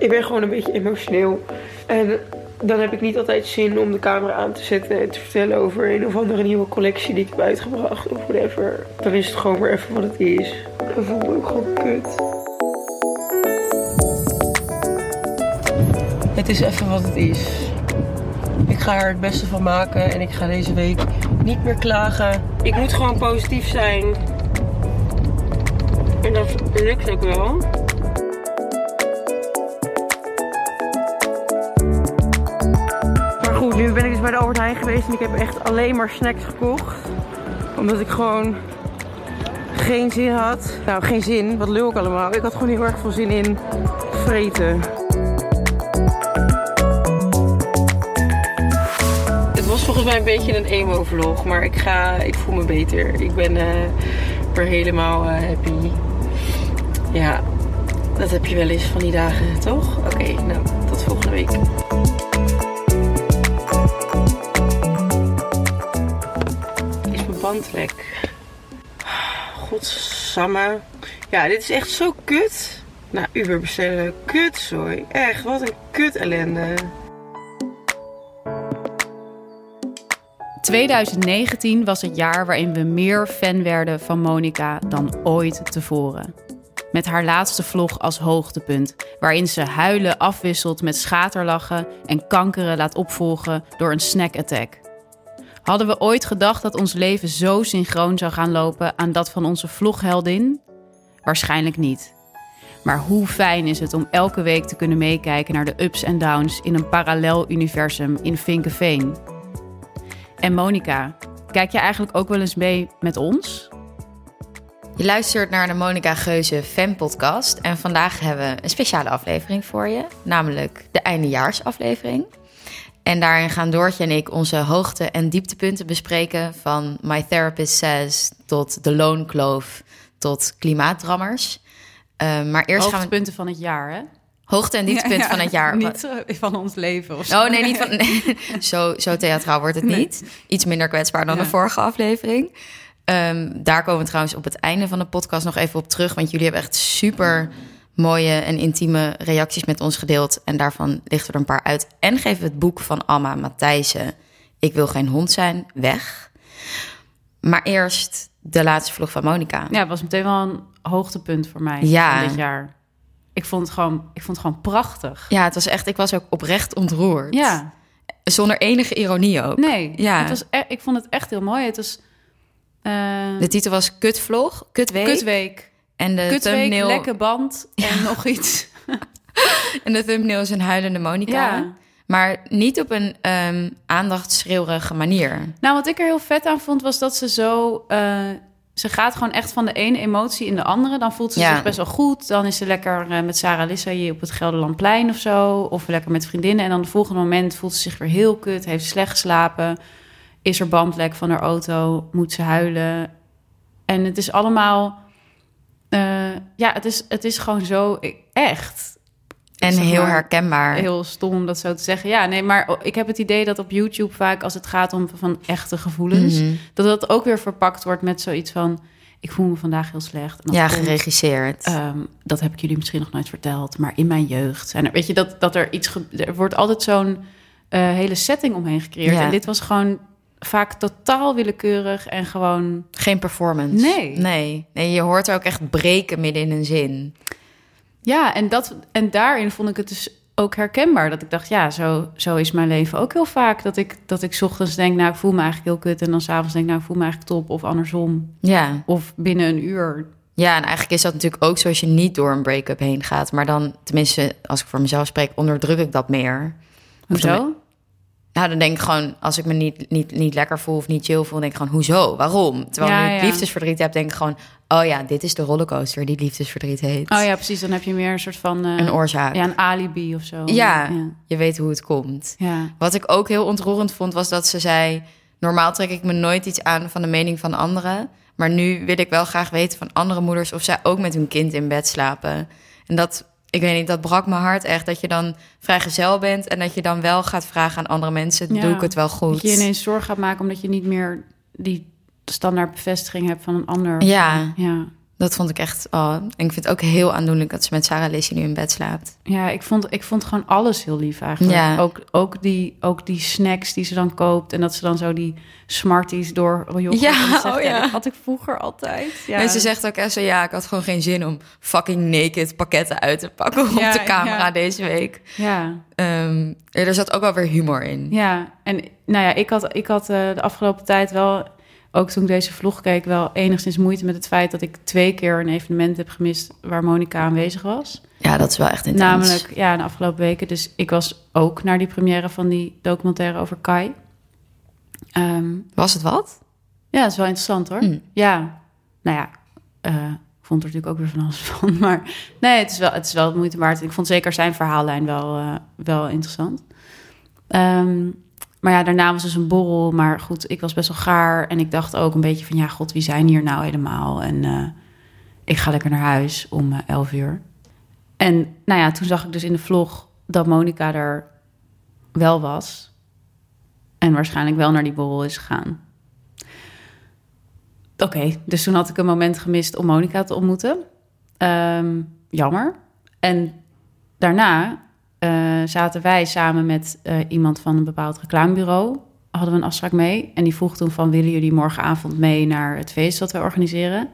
Ik ben gewoon een beetje emotioneel. En dan heb ik niet altijd zin om de camera aan te zetten en te vertellen over een of andere nieuwe collectie die ik heb uitgebracht of whatever. Dan is het gewoon maar even wat het is. Dan voel me ook gewoon kut. Het is even wat het is. Ik ga er het beste van maken en ik ga deze week niet meer klagen. Ik moet gewoon positief zijn. En dat lukt ook wel. Nu ben ik dus bij de Albert Heijn geweest en ik heb echt alleen maar snacks gekocht. Omdat ik gewoon geen zin had. Nou, geen zin. Wat lul ik allemaal. Ik had gewoon heel erg veel zin in vreten. Het was volgens mij een beetje een emo-vlog, maar ik, ga, ik voel me beter. Ik ben eh, weer helemaal eh, happy. Ja, dat heb je wel eens van die dagen, toch? Oké, nou, tot volgende week. Lek? Godsamme. Ja, dit is echt zo kut. Nou, Uber bestellen. Kutzooi. Echt, wat een kut ellende. 2019 was het jaar waarin we meer fan werden van Monica dan ooit tevoren. Met haar laatste vlog als hoogtepunt, waarin ze huilen afwisselt met schaterlachen en kankeren laat opvolgen door een snack attack. Hadden we ooit gedacht dat ons leven zo synchroon zou gaan lopen aan dat van onze vlogheldin? Waarschijnlijk niet. Maar hoe fijn is het om elke week te kunnen meekijken naar de ups en downs in een parallel universum in Vinkeveen? En Monica, kijk je eigenlijk ook wel eens mee met ons? Je luistert naar de Monica Geuze fan podcast en vandaag hebben we een speciale aflevering voor je, namelijk de eindejaarsaflevering. En daarin gaan Doortje en ik onze hoogte- en dieptepunten bespreken van My Therapist Says tot de loonkloof tot klimaatdrammers. Uh, maar eerst gaan we Hoogtepunten van het jaar, hè? hoogte- en dieptepunt van het jaar. Niet eh, van ons leven of zo. Oh nee, niet van. nee, zo, zo theatraal wordt het Nee. niet. Iets minder kwetsbaar dan Ja. de vorige aflevering. Ehm, daar komen we trouwens op het einde van de podcast nog even op terug. Want jullie hebben echt super mooie en intieme reacties met ons gedeeld. En daarvan lichten we er een paar uit. En geven we het boek van Alma Matthijssen. Ik wil geen hond zijn, weg. Maar eerst de laatste vlog van Monica. Ja, het was meteen wel een hoogtepunt voor mij Ja. van dit jaar. Ik vond het gewoon, ik vond het gewoon prachtig. Ja, het was echt, ik was ook oprecht ontroerd. Ja, Zonder enige ironie ook. nee. Ja. Het was e- ik vond het echt heel mooi. Het was eh De titel was Kutvlog, Kutweek. kutweek. En de Kutweek, thumbnail... lekke band en nog iets. En de thumbnail is een huilende Monica. Ja. Maar niet op een ehm aandachtschreeuwerige manier. Nou, wat ik er heel vet aan vond, was dat ze zo... eh, ze gaat gewoon echt van de ene emotie in de andere. Dan voelt ze Ja. zich best wel goed. Dan is ze lekker eh, met Sarah Lissa hier op het Gelderlandplein of zo. Of lekker met vriendinnen. En dan het volgende moment voelt ze zich weer heel kut. Heeft slecht geslapen. Is er bandlek van haar auto. Moet ze huilen. En het is allemaal... eh, ja, het is, het is gewoon zo echt. En Zeg heel herkenbaar. Heel stom om dat zo te zeggen. Ja, nee, maar ik heb het idee dat op YouTube vaak als het gaat om van echte gevoelens, Mhm. dat dat ook weer verpakt wordt met zoiets van: ik voel me vandaag heel slecht. En Ja, komt, geregisseerd. ehm, dat heb ik jullie misschien nog nooit verteld, maar in mijn jeugd zijn er, weet je, dat, dat er iets, er wordt altijd zo'n eh, hele setting omheen gecreëerd. Ja. En dit was gewoon vaak totaal willekeurig en gewoon, Geen performance. Nee. nee. Nee, je hoort er ook echt breken midden in een zin. ja, en, dat, en daarin vond ik het dus ook herkenbaar. Dat ik dacht, ja, zo, zo is mijn leven ook heel vaak. Dat ik, dat ik 's ochtends denk, nou, ik voel me eigenlijk heel kut. En dan s'avonds denk, nou, ik voel me eigenlijk top. Of andersom. Ja. Of binnen een uur. ja, en eigenlijk is dat natuurlijk ook zo als je niet door een break-up heen gaat. Maar dan, tenminste, als ik voor mezelf spreek, onderdruk ik dat meer. Hoezo? Nou, dan denk ik gewoon, als ik me niet, niet, niet lekker voel of niet chill voel, denk ik gewoon, hoezo? Waarom? Terwijl Ja, nu ik ja. liefdesverdriet heb, denk ik gewoon, oh ja, dit is de rollercoaster die liefdesverdriet heet. Oh ja, precies. Dan heb je meer een soort van... eh, Een oorzaak. Ja, een alibi of zo. Ja. Ja. Je weet hoe het komt. ja. Wat ik ook heel ontroerend vond, was dat ze zei... normaal trek ik me nooit iets aan van de mening van anderen... maar nu wil ik wel graag weten van andere moeders... of zij ook met hun kind in bed slapen. En dat, ik weet niet, dat brak mijn hart echt... dat je dan vrijgezel bent en dat je dan wel gaat vragen aan andere mensen... Ja. doe ik het wel goed? Dat je ineens zorg gaat maken omdat je niet meer die standaard bevestiging hebt van een ander. Ja, Ja. Dat vond ik echt... Oh, en ik vind het ook heel aandoenlijk dat ze met Sarah Lissy nu in bed slaapt. Ja, ik vond, ik vond gewoon alles heel lief eigenlijk. Ja. Ook, ook, die, ook die snacks die ze dan koopt. En dat ze dan zo die Smarties door Ja, zegt, oh ja. dat had ik vroeger altijd. Ja. En ze zegt ook echt zo... Ja, ik had gewoon geen zin om fucking naked pakketten uit te pakken op Ja, de camera ja. deze week. Ja, Ehm, er zat ook wel weer humor in. ja. En nou ja, ik had, ik had eh, de afgelopen tijd wel... Ook toen ik deze vlog keek, wel enigszins moeite met het feit dat ik twee keer een evenement heb gemist waar Monica aanwezig was. Ja, dat is wel echt intens. Namelijk, ja, de afgelopen weken. Dus ik was ook naar die première van die documentaire over Kai. Ehm, Was het wat? ja, dat is wel interessant hoor. Mm. Ja, nou ja, ik vond er natuurlijk ook weer van alles van. Maar nee, het is wel, het is wel moeite waard. Ik vond zeker zijn verhaallijn wel, eh, wel interessant. Ehm, maar ja, daarna was dus een borrel. Maar goed, ik was best wel gaar. En ik dacht ook een beetje van, ja, god, wie zijn hier nou helemaal? En eh, ik ga lekker naar huis om eh, 11 uur. En nou ja, toen zag ik dus in de vlog dat Monica er wel was. En waarschijnlijk wel naar die borrel is gegaan. Oké, dus toen had ik een moment gemist om Monica te ontmoeten. Ehm, jammer. En daarna eh, zaten wij samen met eh, iemand van een bepaald reclamebureau. Hadden we een afspraak mee. En die vroeg toen van, willen jullie morgenavond mee naar het feest dat wij organiseren?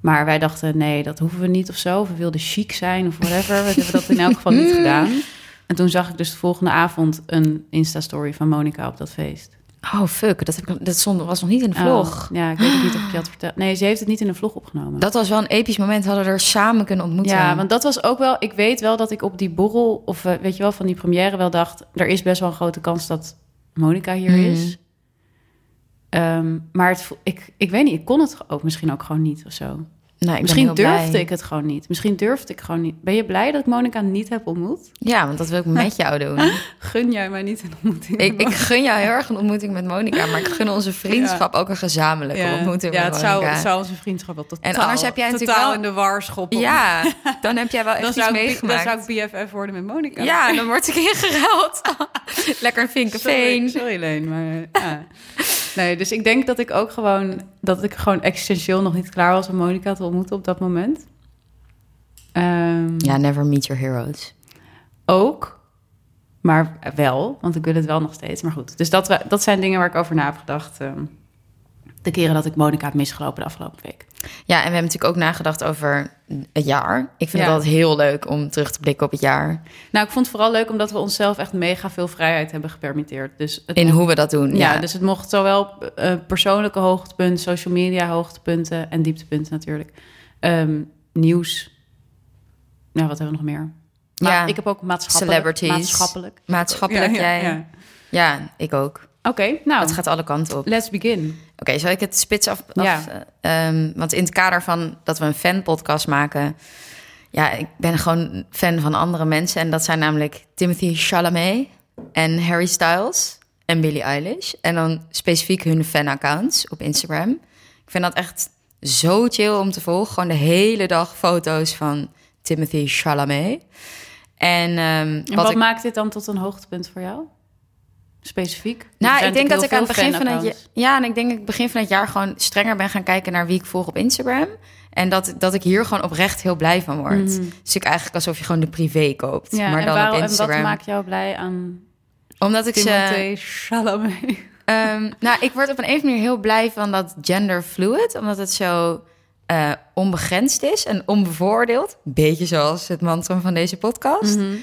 Maar wij dachten, nee, dat hoeven we niet of zo. Of we wilden chic zijn of whatever. We hebben dat in elk geval niet gedaan. En toen zag ik dus de volgende avond een Insta-story van Monica op dat feest. Oh, fuck. Dat, heb ik, dat stond, was nog niet in de vlog. Oh, ja, ik weet ook niet of ik je had verteld. Nee, ze heeft het niet in de vlog opgenomen. Dat was wel een episch moment. Hadden we er samen kunnen ontmoeten. ja, want dat was ook wel... Ik weet wel dat ik op die borrel, of eh, weet je wel, van die première wel dacht... er is best wel een grote kans dat Monica hier Mhm. is. Ehm, maar het, ik, ik weet niet, ik kon het ook misschien ook gewoon niet of zo. Nou, Misschien blij. durfde ik het gewoon niet. Misschien durfde ik gewoon niet. Ben je blij dat ik Monica niet heb ontmoet? Ja, want dat wil ik met jou doen. Gun jij mij niet een ontmoeting? ik, ik gun jou heel erg een ontmoeting met Monica, maar ik gun onze vriendschap ook een gezamenlijke ontmoeting ja, met het zou, het zou onze vriendschap wel totaal, En anders heb jij natuurlijk wel- in de war schoppen. Ja, dan heb jij wel echt iets ik, dan meegemaakt. zou ik BFF worden met Monica. Ja, dan word ik ingeruild. Lekker een Sorry, vinkenveen. sorry Leen, maar ja. Nee, dus ik denk dat ik ook gewoon... dat ik gewoon existentieel nog niet klaar was om Monica te ontmoeten op dat moment. Ehm, Ja, never meet your heroes. Ook, maar wel, want ik wil het wel nog steeds. Maar goed, dus dat, dat zijn dingen waar ik over na heb gedacht... ehm, de keren dat ik Monica heb misgelopen de afgelopen week. Ja, en we hebben natuurlijk ook nagedacht over het jaar. Ik vind Ja. het altijd heel leuk om terug te blikken op het jaar. Nou, ik vond het vooral leuk omdat we onszelf echt mega veel vrijheid hebben gepermitteerd. Dus het In mocht- hoe we dat doen. ja, Ja, dus het mocht zowel eh, persoonlijke hoogtepunten, social media hoogtepunten en dieptepunten natuurlijk. Ehm, nieuws. Nou, wat hebben we nog meer? Maar Ja. ik heb ook maatschappelijk. Celebrities. Maatschappelijk. Maatschappelijk, Ja, jij. ja. Ja. ik ook. Oké, nou, Het gaat alle kanten op. let's begin. Oké, zal ik het spits af? af Ja. eh, ehm, want in het kader van dat we een fanpodcast maken... Ja, ik ben gewoon fan van andere mensen. En dat zijn namelijk Timothy Chalamet en Harry Styles en Billie Eilish. En dan specifiek hun fanaccounts op Instagram. Ik vind dat echt zo chill om te volgen. Gewoon de hele dag foto's van Timothy Chalamet. En, ehm, En wat, wat, ik... maakt dit dan tot een hoogtepunt voor jou? Specifiek? Nou, ik denk dat ik aan het begin van het jaar. Ja, en ik denk dat ik begin van het jaar gewoon strenger ben gaan kijken naar wie ik volg op Instagram. En dat, dat ik hier gewoon oprecht heel blij van word. Mhm. Dus ik eigenlijk alsof je gewoon de privé koopt. Ja, maar dan waarom- op en wat Instagram. maakt jou blij aan Omdat ik ze. Timothée Chalamet? Ehm, nou, ik word op een of andere manier heel blij van dat gender fluid. Omdat het zo eh, onbegrensd is en onbevoordeeld. Beetje zoals het mantra van deze podcast. Mhm.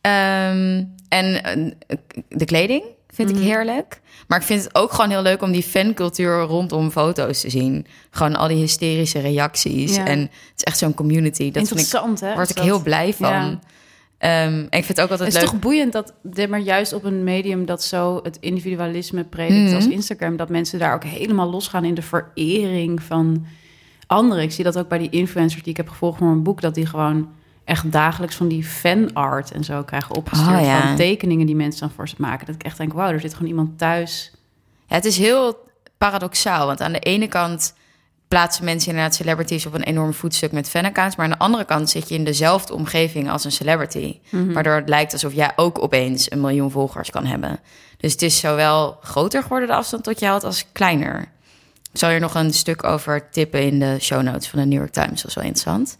Ehm, en eh, de kleding vind Mhm. ik heerlijk. Maar ik vind het ook gewoon heel leuk om die fancultuur rondom foto's te zien. Gewoon al die hysterische reacties. Ja. En het is echt zo'n community. Dat vind ik, Interessant, hè? word ik Dat- heel blij van. Ja. Ehm, en ik vind het ook altijd Het is leuk. toch boeiend dat, dit maar juist op een medium dat zo het individualisme predikt Mhm. als Instagram, dat mensen daar ook helemaal losgaan in de verering van anderen. Ik zie dat ook bij die influencers die ik heb gevolgd voor mijn boek, dat die gewoon echt dagelijks van die fanart en zo krijgen opgestuurd Oh, ja. van tekeningen die mensen dan voor ze maken. Dat ik echt denk, wauw, er zit gewoon iemand thuis. Ja, het is heel paradoxaal. Want aan de ene kant plaatsen mensen inderdaad celebrities op een enorm voetstuk met fanaccounts. Maar aan de andere kant zit je in dezelfde omgeving als een celebrity. Mhm. Waardoor het lijkt alsof jij ook opeens een miljoen volgers kan hebben. Dus het is zowel groter geworden de afstand tot je had als kleiner. Ik zal hier nog een stuk over tippen in de show notes van de New York Times. Dat is wel interessant.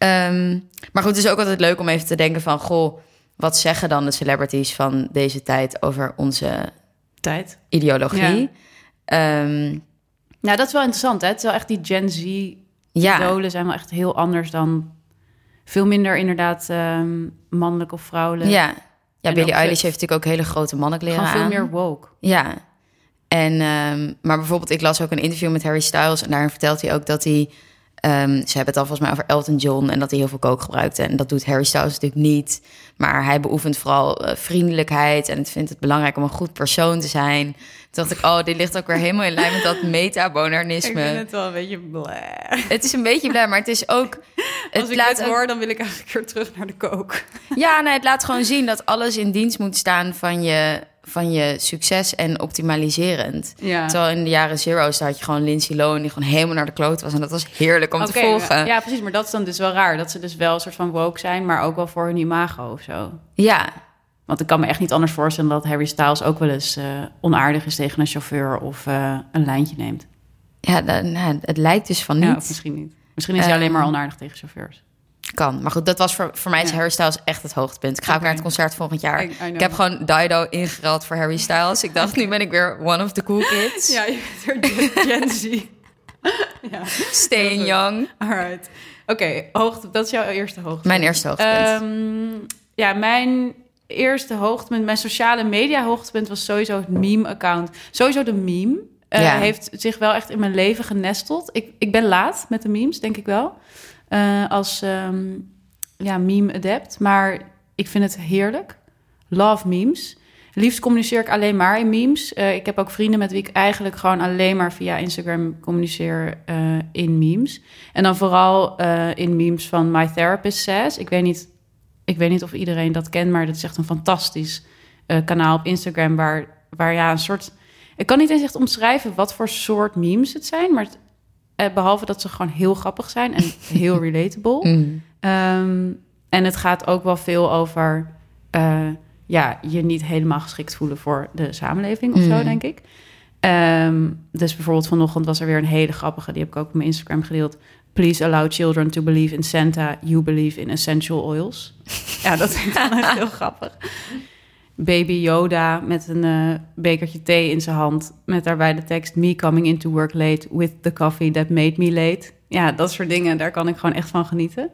Ehm, maar goed, het is ook altijd leuk om even te denken van... goh, wat zeggen dan de celebrities van deze tijd over onze Tijd. ideologie? Ehm, Nou, dat is wel interessant, hè? Het is wel echt die Gen Z ja, idolen zijn wel echt heel anders dan... Veel minder inderdaad ehm, mannelijk of vrouwelijk. ja. ja, Billie Eilish heeft natuurlijk ook hele grote mannenkleren Gewoon veel aan. meer woke. Ja. En, maar bijvoorbeeld, ik las ook een interview met Harry Styles... en daarin vertelt hij ook dat hij... ehm, ze hebben het al volgens mij over Elton John... en dat hij heel veel coke gebruikte. En dat doet Harry Styles natuurlijk niet. Maar hij beoefent vooral eh, vriendelijkheid... en het vindt het belangrijk om een goed persoon te zijn. Toen dacht ik, oh, dit ligt ook weer helemaal in lijn met dat metabonanisme. wel een beetje bleh. Het is een beetje blij, maar het is ook... Het Als ik laat hoor, dan wil ik eigenlijk weer terug naar de kook. Ja, nee, het laat gewoon zien dat alles in dienst moet staan van je, van je succes en optimaliserend. Ja. Terwijl in de jaren zero's had je gewoon Lindsay Lohan die gewoon helemaal naar de kloot was. En dat was heerlijk om te volgen. Ja, precies. Maar dat is dan dus wel raar. Dat ze dus wel een soort van woke zijn, maar ook wel voor hun imago of zo. Ja, Want ik kan me echt niet anders voorstellen dat Harry Styles ook wel eens eh, onaardig is tegen een chauffeur of eh, een lijntje neemt. ja, dan- nou, het lijkt dus van niet. misschien niet. Misschien is hij Ehm, alleen maar onaardig tegen chauffeurs. Kan. Maar goed, dat was voor, voor mij is Ja. Harry Styles echt het hoogtepunt. Ik ga ook Oké. naar het concert volgend jaar. I- I know. Ik heb gewoon Dido ingereld voor Harry Styles. Ik dacht, nu ben ik weer one of the cool kids. Ja, je bent er Gen- Z. ja, Staying young. alright. Oké, hoogte, dat is jouw eerste hoogte. Mijn eerste hoogtepunt. Ehm, ja, mijn eerste hoogtepunt, mijn sociale media hoogtepunt was sowieso het meme-account. Sowieso de meme eh, Ja. heeft zich wel echt in mijn leven genesteld. Ik, ik ben laat met de memes, denk ik wel. Eh, als ehm, ja, meme-adept. Maar ik vind het heerlijk. Love memes. Liefst communiceer ik alleen maar in memes. Eh, ik heb ook vrienden met wie ik eigenlijk gewoon alleen maar via Instagram communiceer eh, in memes. En dan vooral in memes van My Therapist Says. Ik weet niet, ik weet niet of iedereen dat kent, maar dat is echt een fantastisch kanaal op Instagram waar, waar ja, een soort. Ik kan niet eens echt omschrijven wat voor soort memes het zijn, maar het, behalve dat ze gewoon heel grappig zijn en heel relatable. Mm. Ehm, en het gaat ook wel veel over eh, ja, je niet helemaal geschikt voelen voor de samenleving of zo, Mm. denk ik. Ehm, dus bijvoorbeeld vanochtend was er weer een hele grappige, die heb ik ook op mijn Instagram gedeeld. Please allow children to believe in Santa. You believe in essential oils. ja, dat is echt heel grappig. Baby Yoda met een eh, bekertje thee in zijn hand. Met daarbij de tekst: Me coming into work late with the coffee that made me late. Ja, dat soort dingen, daar kan ik gewoon echt van genieten.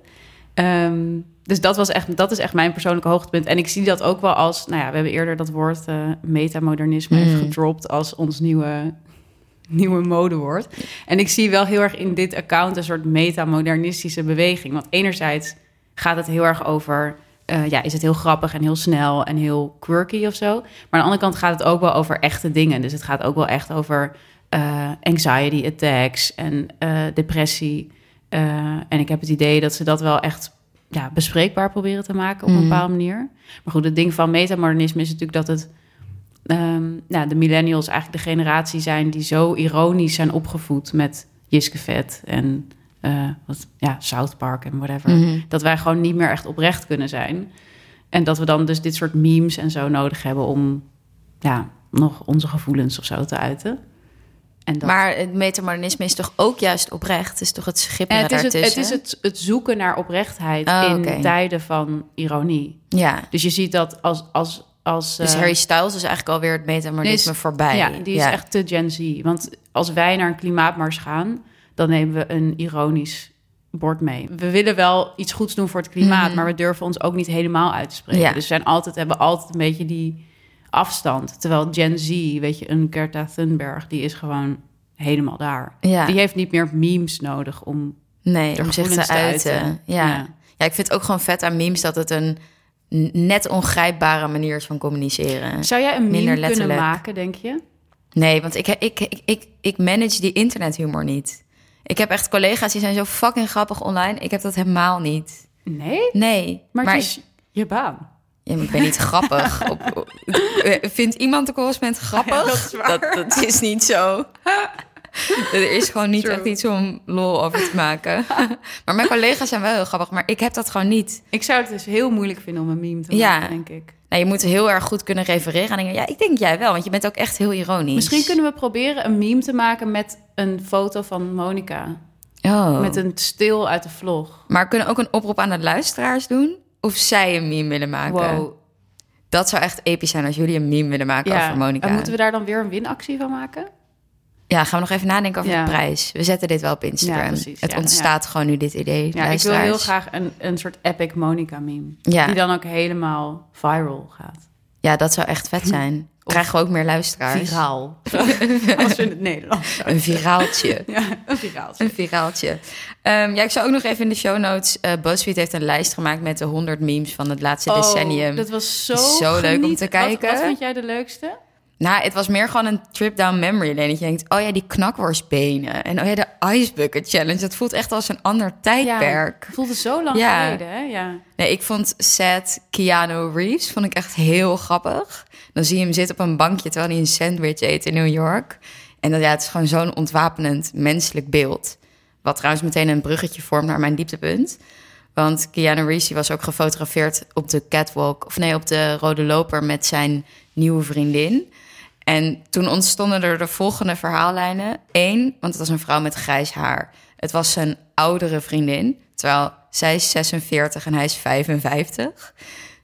Ehm, dus dat, was echt, dat is echt mijn persoonlijke hoogtepunt. En ik zie dat ook wel als, nou ja, we hebben eerder dat woord eh, metamodernisme Mm. gedropt als ons nieuwe, nieuwe modewoord. En ik zie wel heel erg in dit account een soort metamodernistische beweging. Want enerzijds gaat het heel erg over, eh, ja, is het heel grappig en heel snel en heel quirky of zo. Maar aan de andere kant gaat het ook wel over echte dingen. Dus het gaat ook wel echt over eh, anxiety attacks en eh, depressie. En ik heb het idee dat ze dat wel echt ja, bespreekbaar proberen te maken op een Mhm. bepaalde manier. Maar goed, het ding van metamodernisme is natuurlijk dat het... nou, de millennials eigenlijk de generatie zijn die zo ironisch zijn opgevoed met Jiske Vet en eh, wat, ja, South Park en whatever. Mhm. Dat wij gewoon niet meer echt oprecht kunnen zijn. En dat we dan dus dit soort memes en zo nodig hebben om ja, nog onze gevoelens of zo te uiten. En dat, Maar het metamodernisme is toch ook juist oprecht? Het is toch het en schipperen het is, het, is het, het zoeken naar oprechtheid Oh, in tijden van ironie. Ja, Dus je ziet dat als... als, als dus eh, Harry Styles is eigenlijk alweer het metamodernisme is- voorbij. Ja, die is echt te Gen Z. Want als wij naar een klimaatmars gaan, dan nemen we een ironisch bord mee. We willen wel iets goeds doen voor het klimaat, Mhm. maar we durven ons ook niet helemaal uit te spreken. Ja. Dus we zijn altijd, hebben altijd een beetje die afstand. Terwijl Gen Z, weet je, een Greta Thunberg, die is gewoon helemaal daar. Ja. Die heeft niet meer memes nodig om Nee, om zich te te uiten. uiten. Ja. Ja. ja. ik vind het ook gewoon vet aan memes dat het een net ongrijpbare manier is van communiceren. Zou jij een meme Minder kunnen letterlijk. maken, denk je? Nee, want ik, ik, ik, ik, ik manage die internethumor niet. Ik heb echt collega's die zijn zo fucking grappig online. Ik heb dat helemaal niet. Nee, Nee, maar, maar het is je baan. Ja, maar ik ben niet grappig. Op, eh, vindt iemand de correspondent grappig? Ja, dat is waar. Dat, dat is niet zo. Er is gewoon niet True. echt iets om lol over te maken. Maar mijn collega's zijn wel heel grappig, maar ik heb dat gewoon niet. Ik zou het dus heel moeilijk vinden om een meme te Ja. maken, denk ik. Nou, je moet heel erg goed kunnen refereren aan dingen. Ja, ik denk jij wel, want je bent ook echt heel ironisch. Misschien kunnen we proberen een meme te maken met een foto van Monica. Oh. Met een stil uit de vlog. Maar we kunnen ook een oproep aan de luisteraars doen? Of zij een meme willen maken? Wow. Dat zou echt episch zijn als jullie een meme willen maken over Monica. En moeten we daar dan weer een winactie van maken? Ja, gaan we nog even nadenken over Ja. de prijs. We zetten dit wel op Instagram. Ja, precies, het ontstaat gewoon nu dit idee. Ja, ik wil heel graag een, een soort epic Monica meme. Ja. Die dan ook helemaal viral gaat. Ja, dat zou echt vet zijn. Krijgen we ook meer luisteraars. Viraal. Als we in het Nederlands Een viraaltje. Ja, een viraaltje. Een viraaltje. Ehm, ja, ik zou ook nog even in de show notes... eh BuzzFeed heeft een lijst gemaakt met de 100 memes van het laatste decennium. Oh, dat was zo, Zo leuk om te kijken. Wat, wat vond jij de leukste? Nou, het was meer gewoon een trip down memory lane. Dat je denkt, oh ja, die knakworstbenen. En oh ja, de Ice Bucket Challenge. Dat voelt echt als een ander tijdperk. het voelde zo lang Ja. geleden, hè? Ja. Nee, ik vond Seth Keanu Reeves vond ik echt heel grappig. Dan zie je hem zitten op een bankje terwijl hij een sandwich eet in New York. En dan, ja, het is gewoon zo'n ontwapenend menselijk beeld. Wat trouwens meteen een bruggetje vormt naar mijn dieptepunt. Want Keanu Reeves was ook gefotografeerd op de catwalk... of nee, op de rode loper met zijn nieuwe vriendin. En toen ontstonden er de volgende verhaallijnen. Eén, want het was een vrouw met grijs haar. Het was zijn oudere vriendin, terwijl zij is 46 en hij is 55.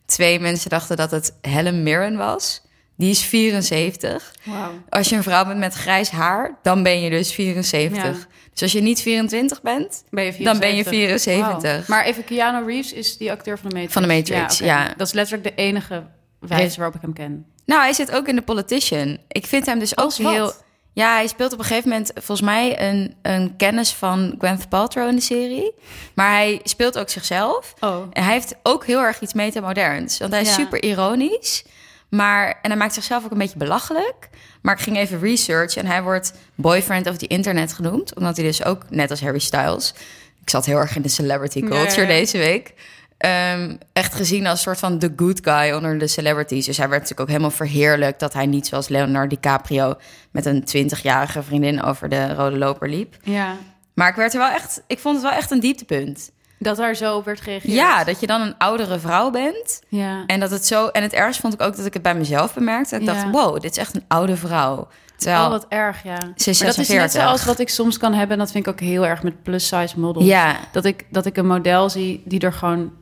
Twee mensen dachten dat het Helen Mirren was. Die is 74. Wauw. Als je een vrouw bent met grijs haar, dan ben je dus 74. Ja. Dus als je niet 24 bent, Ben je dan ben je 74. 74. Wauw. Maar even, Keanu Reeves is die acteur van de Matrix. Van de Matrix, ja. Dat is letterlijk de enige wijze waarop ik hem ken. Nou, hij zit ook in The Politician. Ik vind hem dus ook wat? heel... Ja, hij speelt op een gegeven moment volgens mij een, een kennis van Gwyneth Paltrow in de serie. Maar hij speelt ook zichzelf. Oh. En hij heeft ook heel erg iets metamoderns. Want hij is Ja. super ironisch. Maar, en hij maakt zichzelf ook een beetje belachelijk. Maar ik ging even research en hij wordt boyfriend of the internet genoemd. Omdat hij dus ook, net als Harry Styles... Ik zat heel erg in de celebrity culture deze week. Ehm, echt gezien als soort van the good guy onder de celebrities. Dus hij werd natuurlijk ook helemaal verheerlijkt... dat hij niet zoals Leonardo DiCaprio... met een 20-jarige vriendin over de rode loper liep. Ja, Maar ik, werd er wel echt, ik vond het wel echt een dieptepunt. dat daar zo op werd gereageerd. Ja, dat je dan een oudere vrouw bent... Ja. En dat het zo. En het ergst vond ik ook dat ik het bij mezelf bemerkte. Ik Ja. dacht, wow, dit is echt een oude vrouw. Terwijl, Oh, wat erg, ja. Ze is dat is net 46. zoals wat ik soms kan hebben. En dat vind ik ook heel erg met plus-size models. Ja. Dat ik, dat ik een model zie die er gewoon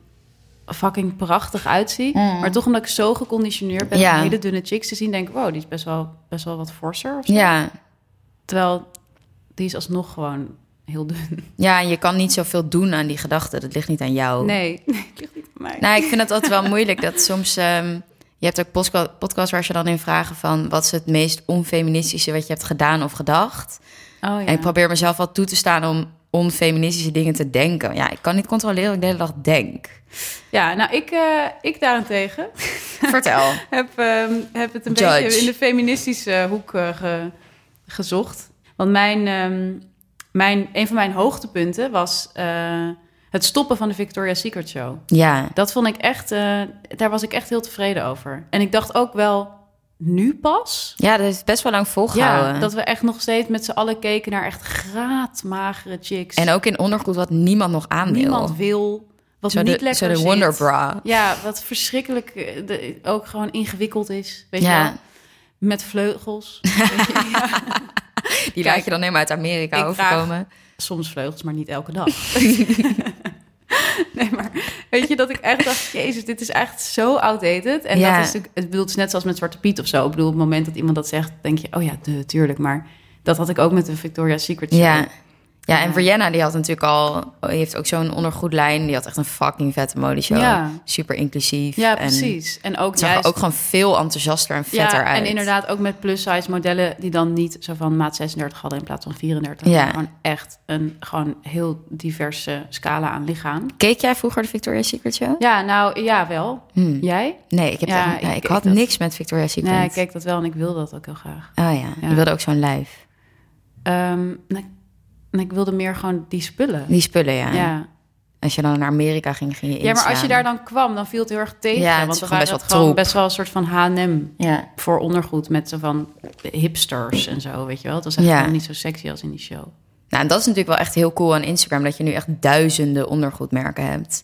fucking prachtig uitziet. Maar toch omdat ik zo geconditioneerd ben Mm. Ja. om hele dunne chicks te zien... denk ik, wow, die is best wel, best wel wat forser of zo. ja, Terwijl die is alsnog gewoon heel dun. ja, en je kan niet zoveel doen aan die gedachten. Dat ligt niet aan jou. Nee, nee het ligt niet aan mij. Nou, ik vind het altijd wel moeilijk dat soms. ehm, je hebt ook podcasts waar ze dan in vragen van wat is het meest onfeministische wat je hebt gedaan of gedacht. oh, ja. En ik probeer mezelf wel toe te staan om onfeministische dingen te denken. Ja, ik kan niet controleren wat ik de hele dag denk. ja, nou, ik, eh, ik daarentegen Vertel. heb, ehm, heb het een Judge. beetje in de feministische hoek eh, ge- gezocht. Want mijn, ehm, mijn, een van mijn hoogtepunten was eh, het stoppen van de Victoria's Secret Show. Ja, Dat vond ik echt, daar was ik echt heel tevreden over. En ik dacht ook wel, nu pas? ja, dat is best wel lang volgehouden. Ja, dat we echt nog steeds met z'n allen keken naar echt graadmagere chicks. En ook in ondergoed wat niemand nog aan wil. niemand wil, wat Zo niet de, lekker zo de zit. Wonder Bra. Ja, wat verschrikkelijk eh, de- ook gewoon ingewikkeld is. Weet je Ja. wel? Met vleugels. Je, ja. Die Kijk, laat je dan helemaal uit Amerika ik overkomen. Soms vleugels, maar niet elke dag. nee, maar weet je dat ik echt dacht... Jezus, dit is echt zo outdated. En Ja. dat is natuurlijk... Het bedoelt net zoals met Zwarte Piet of zo. Ik bedoel, op het moment dat iemand dat zegt... denk je, oh ja, de, tuurlijk. Maar dat had ik ook met de Victoria's Secret Show. Ja. Ja, en. Brianna die had natuurlijk al... Heeft ook zo'n ondergoedlijn. Die had echt een fucking vette modeshow. Ja. Super inclusief. Ja, precies. En ook zag juist... ook gewoon veel enthousiaster en vetter ja, uit. en inderdaad ook met plus-size modellen die dan niet zo van maat 36 hadden in plaats van 34. Ja. Gewoon echt een gewoon heel diverse scala aan lichaam. Keek jij vroeger de Victoria's Secret Show? Ja, nou ja, wel. Hmm. Jij? Nee, ik, heb Ja, ik had dat. niks met Victoria's Secret. Nee, ik keek dat wel en ik wilde dat ook heel graag. Oh ja, je wilde ook zo'n lijf. Ehm, nee, nee, ik wilde meer gewoon die spullen. Die spullen, ja. Ja. Als je dan naar Amerika ging, ging je ja, maar als je daar dan kwam, dan viel het heel erg tegen. Ja, want dan waren best het wel gewoon troep. best wel een soort van H&M Ja. voor ondergoed met zo van hipsters en zo, weet je wel. Het was echt Ja. niet zo sexy als in die show. Nou, en dat is natuurlijk wel echt heel cool aan Instagram... dat je nu echt duizenden ondergoedmerken hebt.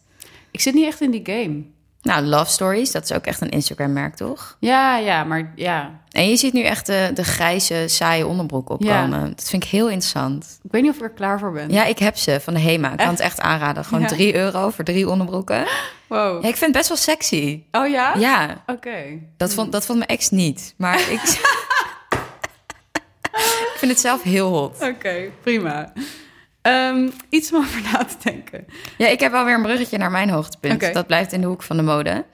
Ik zit niet echt in die game. Nou, Love Stories, dat is ook echt een Instagram-merk, toch? Ja, ja, maar ja. En je ziet nu echt de, de grijze, saaie onderbroek opkomen. Ja. Dat vind ik heel interessant. Ik weet niet of ik er klaar voor ben. Ja, ik heb ze van de Hema. Ik kan het echt aanraden. Gewoon Ja. 3 euro voor drie onderbroeken. Wow. Ja, ik vind het best wel sexy. Oh ja? Ja, Oké. dat vond, dat vond mijn ex niet. Maar ik... ik vind het zelf heel hot. Oké, prima. Ehm, iets om over na te denken. Ja, ik heb wel weer een bruggetje naar mijn hoogtepunt. Dat blijft in de hoek van de mode.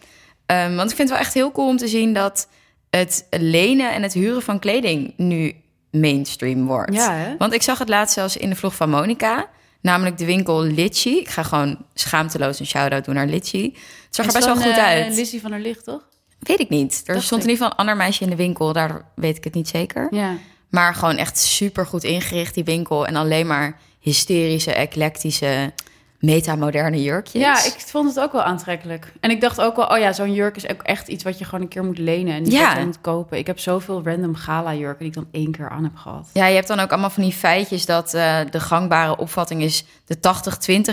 Ehm, want ik vind het wel echt heel cool om te zien dat het lenen en het huren van kleding nu mainstream wordt. Ja, hè? Want ik zag het laatst zelfs in de vlog van Monica. Namelijk de winkel Litchi. Ik ga gewoon schaamteloos een shout-out doen naar Litchi. Het zag er best wel goed uit. eh, Lizzie van der Licht, toch? Weet ik niet. Er Dacht stond ik. in ieder geval een ander meisje in de winkel. Daardoor weet ik het niet zeker. Ja. Maar gewoon echt super goed ingericht, die winkel. En alleen maar hysterische, eclectische, metamoderne jurkjes. Ja, ik vond het ook wel aantrekkelijk. En ik dacht ook wel, oh ja, zo'n jurk is ook echt iets wat je gewoon een keer moet lenen. En niet Ja. moet kopen. Ik heb zoveel random gala-jurken die ik dan één keer aan heb gehad. Ja, je hebt dan ook allemaal van die feitjes dat eh, de gangbare opvatting is de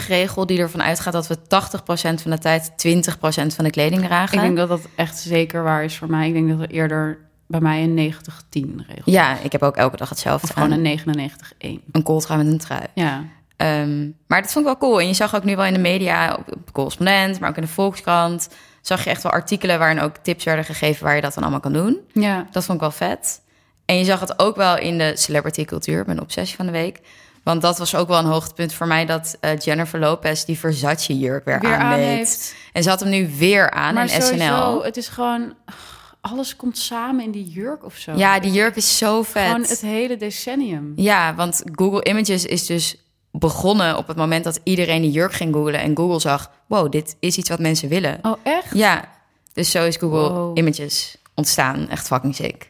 80-20 regel, die ervan uitgaat dat we 80% van de tijd 20% van de kleding dragen. Ik denk dat dat echt zeker waar is voor mij. Ik denk dat er eerder bij mij een 90-10 regel Ja, ik heb ook elke dag hetzelfde. Of gewoon een 99-1. een kooltrui met een trui. Ja. Ehm, maar dat vond ik wel cool. En je zag ook nu wel in de media, op, op correspondent, maar ook in de Volkskrant, zag je echt wel artikelen waarin ook tips werden gegeven waar je dat dan allemaal kan doen. Ja. Dat vond ik wel vet. En je zag het ook wel in de celebrity cultuur, mijn obsessie van de week. Want dat was ook wel een hoogtepunt voor mij dat eh, Jennifer Lopez die Versace jurk weer, Weer aan aandeed. heeft. En ze had hem nu weer aan maar in sowieso, SNL. het is gewoon... Alles komt samen in die jurk of zo. Ja, die jurk is zo vet. Gewoon het hele decennium. Ja, want Google Images is dus begonnen op het moment dat iedereen die jurk ging googlen. En Google zag, wow, dit is iets wat mensen willen. Oh, echt? Ja, dus zo is Google Wow. Images ontstaan. Echt fucking sick.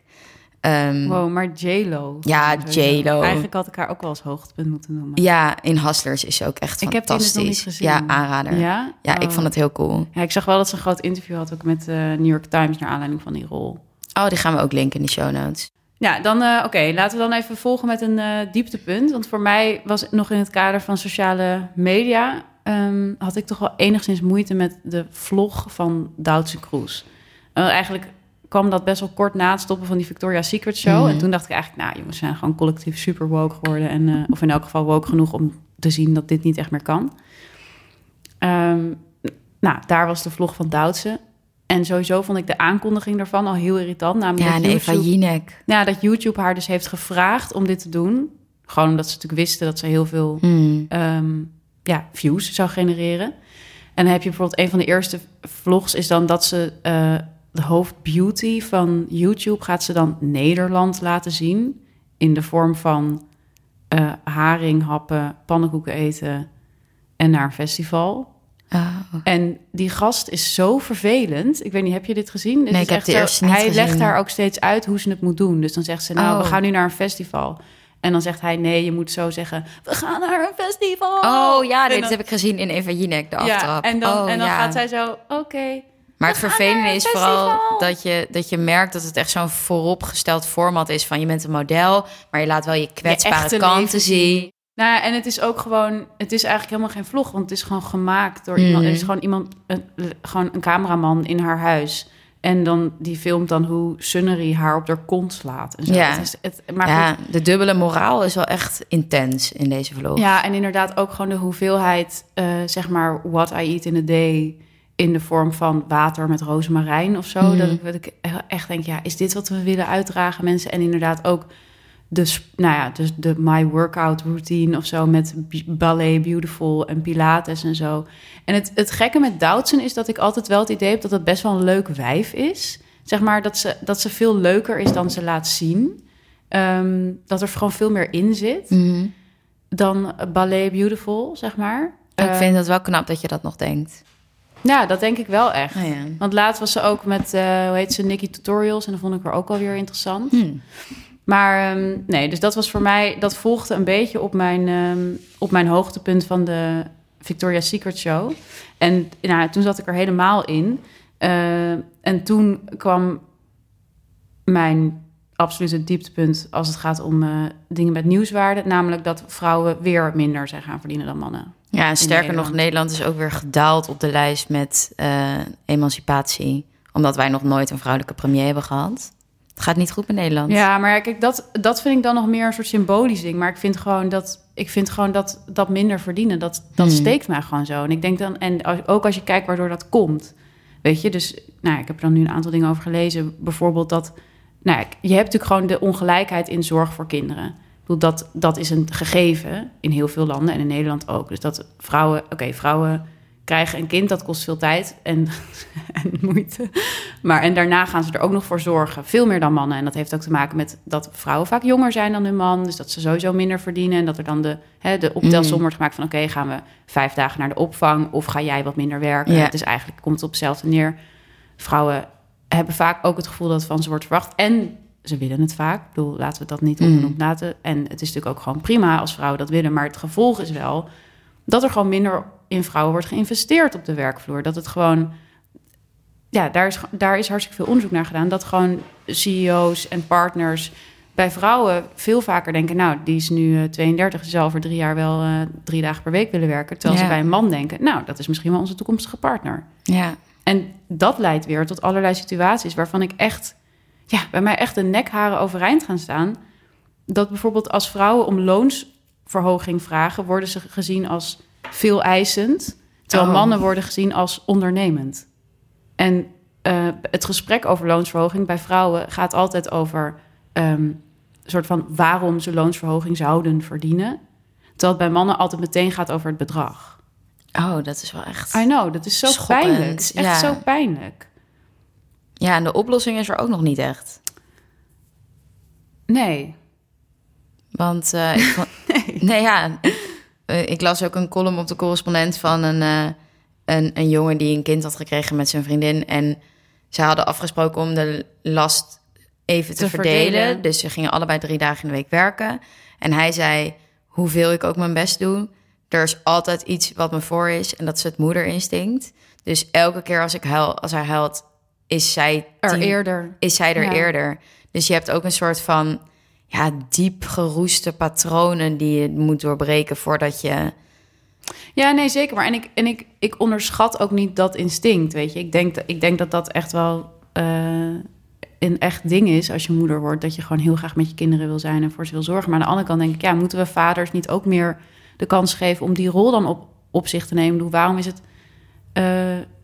Ehm, Wow, maar J-Lo. Ja, J.Lo. Eigenlijk had ik haar ook wel als hoogtepunt moeten noemen. Ja, in Hustlers is ze ook echt Ik heb die dus fantastisch. nog niet gezien. Ja, aanrader. Ja, Ja? ik Oh. vond het heel cool. Ja, ik zag wel dat ze een groot interview had ook met de New York Times naar aanleiding van die rol. Oh, die gaan we ook linken in de show notes. Ja, dan eh, oké, laten we dan even volgen met een eh, dieptepunt. Want voor mij was het nog in het kader van sociale media... ehm, had ik toch wel enigszins moeite met de vlog van Duitse Kroes. Eh, eigenlijk kwam dat best wel kort na het stoppen van die Victoria's Secret Show. Mhm. En toen dacht ik eigenlijk, nou jongens, zijn gewoon collectief super woke geworden. En, eh, of in elk geval woke genoeg om te zien dat dit niet echt meer kan. Ehm, nou, daar was de vlog van Duitse. En sowieso vond ik de aankondiging daarvan al heel irritant. Namelijk Ja, en Eva Jinek. ja, dat YouTube haar dus heeft gevraagd om dit te doen. Gewoon omdat ze natuurlijk wisten dat ze heel veel Hmm. ehm, ja, views zou genereren. En dan heb je bijvoorbeeld een van de eerste vlogs is dan dat ze eh, de hoofdbeauty van YouTube gaat ze dan Nederland laten zien in de vorm van eh, haring, happen, pannenkoeken eten en naar een festival. Oh. En die gast is zo vervelend. Ik weet niet, heb je dit gezien? Nee, is ik heb de eerste niet Hij gezien. legt haar ook steeds uit hoe ze het moet doen. Dus dan zegt ze, nou, Oh. we gaan nu naar een festival. En dan zegt hij, nee, je moet zo zeggen, we gaan naar een festival. Oh ja, dit heb ik gezien in Eva Jinek, de ja, aftrap. en dan, oh, en dan ja. gaat zij zo, oké. Maar het gaan vervelende is vooral dat je, dat je merkt dat het echt zo'n vooropgesteld format is van je bent een model, maar je laat wel je kwetsbare kanten zien. Nou ja, en het is ook gewoon, het is eigenlijk helemaal geen vlog, want het is gewoon gemaakt door Mhm. iemand. Er is gewoon iemand, een, gewoon een cameraman in haar huis. En dan die filmt dan hoe Sunnery haar op haar kont slaat. En zo. Ja. Het is, het, maar ja, goed, de dubbele moraal is wel echt intens in deze vlog. ja, en inderdaad ook gewoon de hoeveelheid, eh, zeg maar, what I eat in a day in de vorm van water met rozemarijn of zo. Mhm. Dat, ik, dat ik echt denk, ja, is dit wat we willen uitdragen, mensen? En inderdaad ook de, nou ja, dus de my workout routine of zo met ballet beautiful en pilates en zo. En het, het gekke met Doutzen is dat ik altijd wel het idee heb dat het best wel een leuk wijf is. Zeg maar dat ze, dat ze veel leuker is dan ze laat zien. Ehm, dat er gewoon veel meer in zit Mhm. dan ballet beautiful, zeg maar. ik Eh, vind het wel knap dat je dat nog denkt. Ja, dat denk ik wel echt. Oh, ja. Want laatst was ze ook met, eh, hoe heet ze, Nikki Tutorials. En dat vond ik er ook wel weer interessant. Hm. Maar ehm, nee, dus dat was voor mij, dat volgde een beetje op mijn, ehm, op mijn hoogtepunt van de Victoria's Secret Show. En nou, toen zat ik er helemaal in. Eh, en toen kwam mijn absoluut het dieptepunt als het gaat om eh, dingen met nieuwswaarde. Namelijk dat vrouwen weer minder zijn gaan verdienen dan mannen. Ja, en sterker Nederland. nog, Nederland is ook weer gedaald op de lijst met eh, emancipatie. Omdat wij nog nooit een vrouwelijke premier hebben gehad. Het gaat niet goed met Nederland. Ja, maar kijk, dat, dat vind ik dan nog meer een soort symbolisch ding. Maar ik vind gewoon dat, ik vind gewoon dat, dat minder verdienen, dat, dat Hmm. steekt mij gewoon zo. En ik denk dan, en als- ook als je kijkt waardoor dat komt, weet je, dus, nou, ik heb er dan nu een aantal dingen over gelezen. Bijvoorbeeld dat, nou, je hebt natuurlijk gewoon de ongelijkheid in zorg voor kinderen. Dat, dat is een gegeven in heel veel landen en in Nederland ook. Dus dat vrouwen, oké, vrouwen krijgen een kind, dat kost veel tijd en, en moeite. Maar en daarna gaan ze er ook nog voor zorgen. Veel meer dan mannen. En dat heeft ook te maken met dat vrouwen vaak jonger zijn dan hun man. Dus dat ze sowieso minder verdienen. En dat er dan de, hè, de optelsom Mm. wordt gemaakt van... oké, gaan we vijf dagen naar de opvang... of ga jij wat minder werken? Ja. Het is eigenlijk, komt het op hetzelfde neer. Vrouwen hebben vaak ook het gevoel dat het van ze wordt verwacht. En ze willen het vaak. Ik bedoel, laten we dat niet Mm. onbenoemd laten. En het is natuurlijk ook gewoon prima als vrouwen dat willen. Maar het gevolg is wel dat er gewoon minder in vrouwen wordt geïnvesteerd op de werkvloer. Dat het gewoon ja, daar is, daar is hartstikke veel onderzoek naar gedaan. Dat gewoon CEO's en partners bij vrouwen veel vaker denken... nou, die is nu eh, 32, ze zal over drie jaar wel eh, drie dagen per week willen werken. Terwijl Ja. ze bij een man denken... nou, dat is misschien wel onze toekomstige partner. Ja. En dat leidt weer tot allerlei situaties waarvan ik echt... ja, bij mij echt de nekharen overeind gaan staan. Dat bijvoorbeeld als vrouwen om loonsverhoging vragen... worden ze gezien als veel eisend... terwijl Oh. mannen worden gezien als ondernemend. En eh, het gesprek over loonsverhoging bij vrouwen gaat altijd over... een soort van waarom ze loonsverhoging zouden verdienen... terwijl het bij mannen altijd meteen gaat over het bedrag. Oh, dat is wel echt... I know, dat is zo pijnlijk. Het is echt ja. zo pijnlijk. Ja, en de oplossing is er ook nog niet echt. Nee. Want eh, ik vond- nee. ja, eh, ik las ook een column op de correspondent van een, eh, een, een jongen die een kind had gekregen met zijn vriendin. En ze hadden afgesproken om de last even te, Te verdelen. verdelen. Dus ze gingen allebei drie dagen in de week werken. En hij zei, hoeveel ik ook mijn best doe, er is altijd iets wat me voor is. En dat is het moederinstinct. Dus elke keer als ik huil, als hij huilt, is zij Er eerder. is zij er Ja. eerder. Dus je hebt ook een soort van ja, diep geroeste patronen die je moet doorbreken voordat je. Ja, nee, zeker. Maar en ik, en ik, ik onderschat ook niet dat instinct, weet je. Ik denk, dat- ik denk dat dat echt wel eh, een echt ding is als je moeder wordt. Dat je gewoon heel graag met je kinderen wil zijn en voor ze wil zorgen. Maar aan de andere kant denk ik, ja, moeten we vaders niet ook meer de kans geven om die rol dan op, op zich te nemen? Bedoel, Waarom is het eh,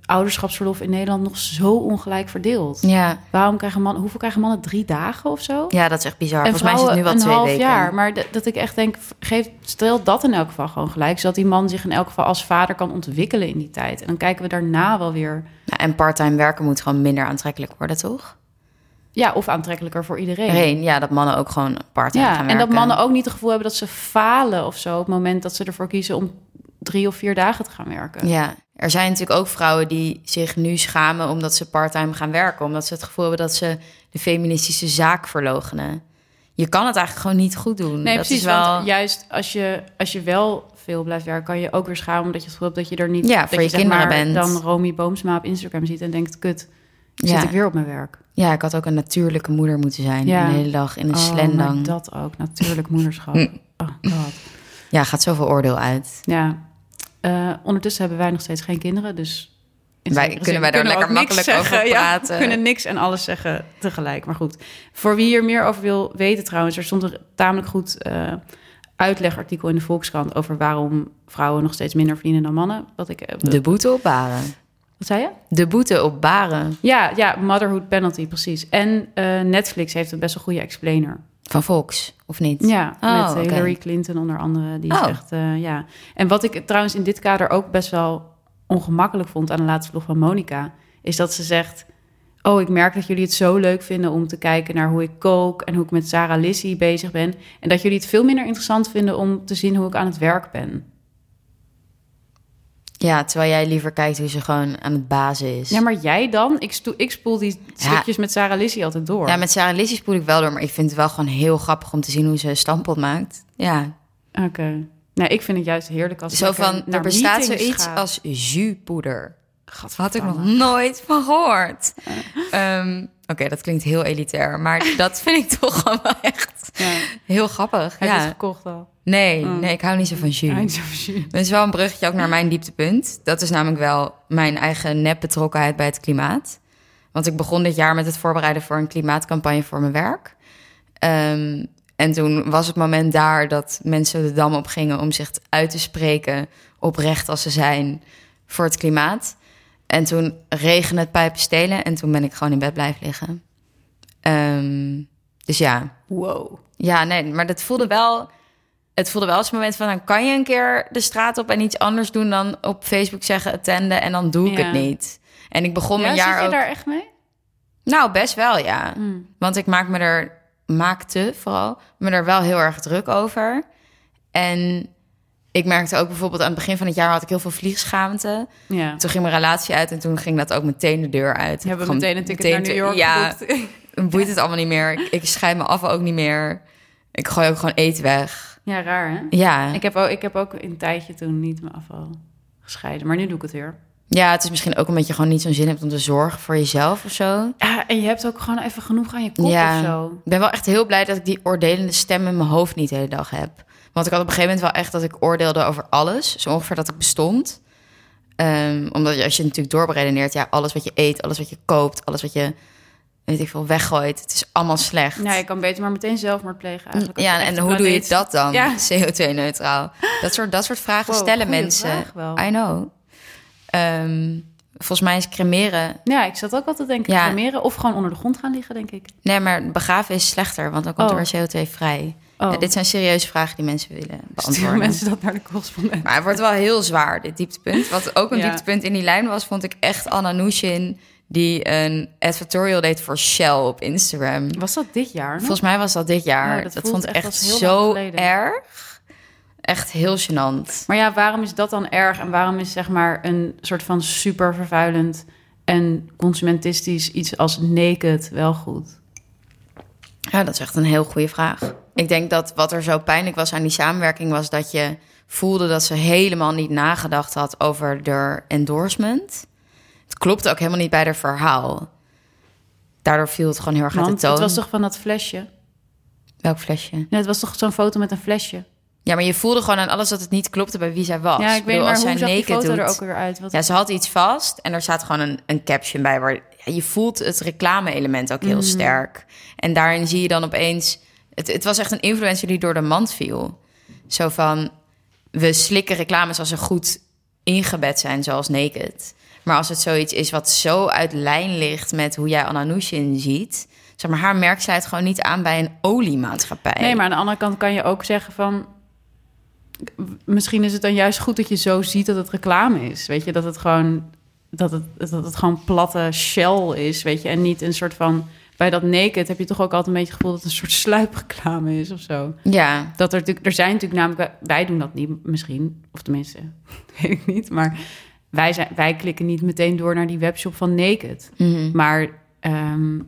ouderschapsverlof in Nederland nog zo ongelijk verdeeld? Ja, Waarom krijgen mannen, hoeveel krijgen mannen? Drie dagen of zo? ja dat is echt bizar. En Volgens mij is het nu wel een twee half weken. jaar. Maar dat ik echt denk, geef, stel dat in elk geval gewoon gelijk. Zodat die man zich in elk geval als vader kan ontwikkelen in die tijd. En dan kijken we daarna wel weer... Nou, en parttime werken moet gewoon minder aantrekkelijk worden, toch? Ja, of aantrekkelijker voor iedereen. Ja, dat mannen ook gewoon parttime gaan Ja, en werken. dat mannen ook niet het gevoel hebben dat ze falen of zo... op het moment dat ze ervoor kiezen om drie of vier dagen te gaan werken. Ja, er zijn natuurlijk ook vrouwen die zich nu schamen omdat ze parttime gaan werken. Omdat ze het gevoel hebben dat ze de feministische zaak verlogenen. Je kan het eigenlijk gewoon niet goed doen. Nee, dat precies. is wel... Want juist als je, als je wel veel blijft werken... kan je ook weer schamen omdat je het gevoel hebt dat je er niet... Ja, dat voor je kinderen maar, bent. dan Romy Boomsma op Instagram ziet en denkt... kut, Ja. zit ik weer op mijn werk. Ja, ik had ook een natuurlijke moeder moeten zijn. Ja. De hele dag in een Oh, slendang. dat ook, natuurlijk moederschap. Hm. Oh, God. Ja, gaat zoveel oordeel uit. Ja. Eh, ondertussen hebben wij nog steeds geen kinderen, dus... Wij- kunnen zin wij daar lekker ook niks makkelijk over zeggen. Ja, praten. we kunnen niks en alles zeggen tegelijk. Maar goed, voor wie hier meer over wil weten trouwens... er stond een tamelijk goed eh, uitlegartikel in de Volkskrant... over waarom vrouwen nog steeds minder verdienen dan mannen. Wat ik, eh, De boete op baren. Wat zei je? De boete op baren Ja, ja, motherhood penalty, precies. En eh, Netflix heeft een best wel goede explainer. Van Fox, of niet? Ja, Oh, met eh. Hillary Clinton onder andere. Die is Oh. echt, eh, ja. En wat ik trouwens in dit kader ook best wel ongemakkelijk vond aan de laatste vlog van Monica, is dat ze zegt: Oh, ik merk dat jullie het zo leuk vinden om te kijken naar hoe ik kook en hoe ik met Sarah Lizzie bezig ben. En dat jullie het veel minder interessant vinden om te zien hoe ik aan het werk ben. Ja, terwijl jij liever kijkt hoe ze gewoon aan het bazen is. Ja, maar jij dan? Ik, ik spoel die Ja. stukjes met Sarah Lizzie altijd door. Ja, met Sarah Lizzie spoel ik wel door, maar ik vind het wel gewoon heel grappig om te zien hoe ze een stampot maakt. Ja, Oké. Nee, ik vind het juist heerlijk als zo van, er bestaat zoiets als juspoeder. Had ik nog nooit van gehoord. Ehm, Oké, dat klinkt heel elitair, maar dat vind ik toch gewoon wel echt Ja. heel grappig. Heb je ja. het gekocht al? Nee, Oh. nee, ik hou niet zo van jus. Eindje van jus. Dat is wel een bruggetje ook naar mijn dieptepunt. Dat is namelijk wel mijn eigen nep-betrokkenheid bij het klimaat. Want ik begon dit jaar met het voorbereiden voor een klimaatcampagne voor mijn werk. Ehm, en toen was het moment daar dat mensen de dam op gingen om zich uit te spreken, oprecht als ze zijn, voor het klimaat. En toen regende het pijpen stelen en toen ben ik gewoon in bed blijven liggen. Ehm, dus ja, Wow. ja, nee, maar dat voelde wel. Het voelde wel als een moment van dan kan je een keer de straat op en iets anders doen dan op Facebook zeggen attenden en dan doe ik Ja. het niet. En ik begon Ja, mijn zit jaar je ook. daar echt mee? Nou, best wel, ja. Mm. Want ik maak me er, maakte vooral, me er wel heel erg druk over. En ik merkte ook bijvoorbeeld aan het begin van het jaar had ik heel veel vliegschaamte. Ja. Toen ging mijn relatie uit en toen ging dat ook meteen de deur uit. We hebben Gewoon meteen een ticket naar New York Ja, boeit het allemaal niet meer. Ik, ik scheid me af ook niet meer. Ik gooi ook gewoon eten weg. Ja, raar hè? Ja, Ik heb, ook, ik heb ook een tijdje toen niet mijn afval gescheiden. Maar nu doe ik het weer. ja, het is misschien ook omdat je gewoon niet zo'n zin hebt om te zorgen voor jezelf of zo. Ja, en je hebt ook gewoon even genoeg aan je kop Ja. of zo. Ik ben wel echt heel blij dat ik die oordelende stem in mijn hoofd niet de hele dag heb. Want ik had op een gegeven moment wel echt dat ik oordeelde over alles. Zo ongeveer dat ik bestond. Ehm, omdat je, als je natuurlijk doorberedeneert, ja, alles wat je eet, alles wat je koopt, alles wat je, weet ik veel, weggooit. Het is allemaal slecht. Ja, je kan beter maar meteen zelfmoord plegen eigenlijk. Ja, en hoe doe je dat dan? Ja. CO2-neutraal. Dat soort, dat soort vragen Wow, stellen mensen. vraag wel. I know. Ehm, volgens mij is cremeren... Ja, ik zat ook altijd denken, Ja. cremeren of gewoon onder de grond gaan liggen, denk ik. Nee, maar begraven is slechter, want dan komt Oh. er weer CO2 vrij. Oh, Ja, dit zijn serieuze vragen die mensen willen sturen beantwoorden. mensen dat naar de correspondent. Maar het wordt wel heel zwaar, dit dieptepunt. Wat ook een dieptepunt in die lijn was, vond ik echt Anna Nushin... die een advertorial deed voor Shell op Instagram. Was dat dit jaar? Volgens mij was dat dit jaar. Ja, dat dat vond ik echt zo erg. Echt heel gênant. Maar ja, waarom is dat dan erg? En waarom is zeg maar een soort van super vervuilend en consumentistisch iets als naked wel goed? Ja, dat is echt een heel goede vraag. Ik denk dat wat er zo pijnlijk was aan die samenwerking... was dat je voelde dat ze helemaal niet nagedacht had over de endorsement. Het klopte ook helemaal niet bij haar verhaal. Daardoor viel het gewoon heel erg uit de toon. het was toch van dat flesje? Welk flesje? Ja, het was toch zo'n foto met een flesje? Ja, maar je voelde gewoon aan alles dat het niet klopte bij wie zij was. ja, ik weet bedoel, maar als hoe zij zag die foto doet- er ook weer uit? Wat... Ja, ze had iets vast en er staat gewoon een, een caption bij waar ja, je voelt het reclame-element ook Mhm. heel sterk. En daarin zie je dan opeens, het, het was echt een influencer die door de mand viel. Zo van, we slikken reclames als ze goed ingebed zijn, zoals Naked. Maar als het zoiets is wat zo uit lijn ligt met hoe jij Anna Nushin ziet, zeg maar, haar merk sluit gewoon niet aan bij een oliemaatschappij. Nee, maar aan de andere kant kan je ook zeggen van... Misschien is het dan juist goed dat je zo ziet dat het reclame is. Weet je, dat het gewoon, dat het, dat het gewoon platte shell is, weet je. En niet een soort van... Bij dat naked heb je toch ook altijd een beetje het gevoel dat het een soort sluipreclame is of zo. Ja, Dat er, natuurlijk- er zijn natuurlijk namelijk... wij- Wij doen dat niet misschien, of tenminste, weet ik niet. Maar wij, zijn, wij klikken niet meteen door naar die webshop van Naked. mhm. Maar ehm,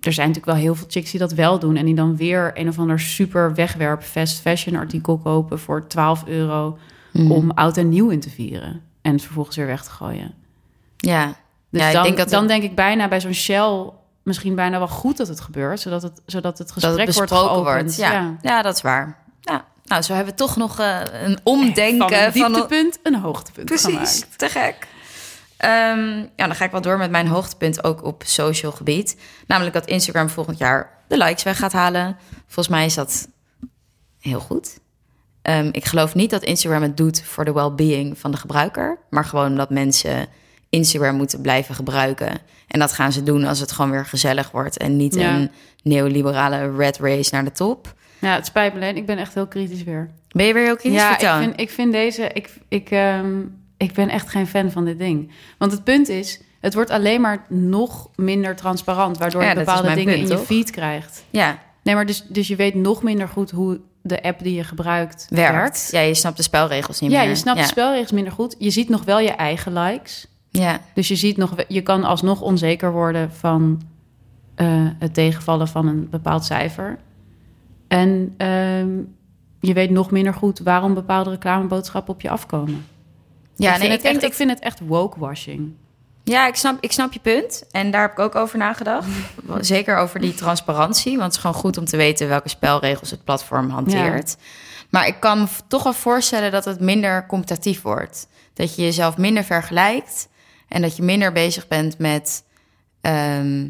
er zijn natuurlijk wel heel veel chicks die dat wel doen. En die dan weer een of ander super wegwerp fast fashion artikel kopen voor 12 euro. Mhm. Om oud en nieuw in te vieren. En het vervolgens weer weg te gooien. ja. Dus Ja, ik dan, denk dat dan het- denk ik bijna bij zo'n Shell misschien bijna wel goed dat het gebeurt. Zodat het, zodat het dat gesprek het wordt geopend. wordt. Ja. Ja. dat is waar. Ja. Nou, zo hebben we toch nog eh, een omdenken Van een van, dieptepunt een hoogtepunt Precies, gemaakt. te gek. Ehm, ja, dan ga ik wel door met mijn hoogtepunt ook op social gebied. Namelijk dat Instagram volgend jaar de likes weg gaat halen. Volgens mij is dat heel goed. Ehm, ik geloof niet dat Instagram het doet voor de well-being van de gebruiker. Maar gewoon dat mensen Instagram moeten blijven gebruiken. En dat gaan ze doen als het gewoon weer gezellig wordt. En niet Ja. een neoliberale red race naar de top. Ja, het spijt me alleen. Ik ben echt heel kritisch weer. Ben je weer heel kritisch? Ja, ik vind, ik vind deze... Ik, ik, ehm, ik ben echt geen fan van dit ding. Want het punt is... Het wordt alleen maar nog minder transparant... waardoor Ja, je bepaalde dingen punt, in je feed krijgt. Ja, Nee, maar dus, dus je weet nog minder goed... hoe de app die je gebruikt werkt. werkt. Ja, je snapt de spelregels niet Ja, meer. je snapt ja. de spelregels minder goed. Je ziet nog wel je eigen likes. Ja, Dus je, ziet nog, je kan alsnog onzeker worden van eh, het tegenvallen van een bepaald cijfer. En ehm, je weet nog minder goed waarom bepaalde reclameboodschappen op je afkomen. ja ik, nee, vind ik het denk echt, dat... ik vind het echt woke-washing. Ja, ik snap, ik snap je punt. En daar heb ik ook over nagedacht. Zeker over die transparantie. Want het is gewoon goed om te weten welke spelregels het platform hanteert. Maar ik kan me toch wel voorstellen dat het minder competitief wordt. Dat je jezelf minder vergelijkt. En dat je minder bezig bent met. ehm,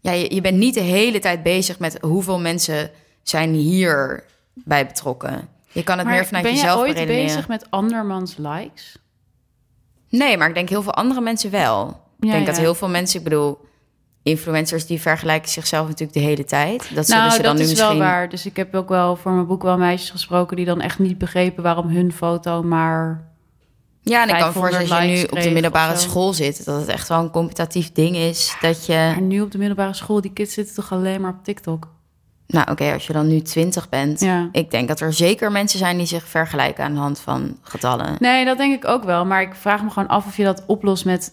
ja, je, je bent niet de hele tijd bezig met hoeveel mensen zijn hierbij betrokken. Je kan het Maar meer vanuit ben jezelf jij ooit beredeneren. bezig met andermans likes? Nee, maar ik denk heel veel andere mensen wel. ik Ja, denk dat heel veel mensen, ik bedoel, influencers die vergelijken zichzelf natuurlijk de hele tijd. Dat zullen nou, ze dat dan nu is misschien. wel waar. Dus ik heb ook wel voor mijn boek wel meisjes gesproken... die dan echt niet begrepen waarom hun foto maar... Ja, en ik kan me 500 voorstellen dat je nu op de middelbare school zit, dat het echt wel een competitief ding is. Dat je, Maar nu op de middelbare school, die kids zitten toch alleen maar op TikTok? Nou oké, als je dan nu twintig bent, Ja. ik denk dat er zeker mensen zijn die zich vergelijken aan de hand van getallen. Nee, dat denk ik ook wel. Maar ik vraag me gewoon af of je dat oplost met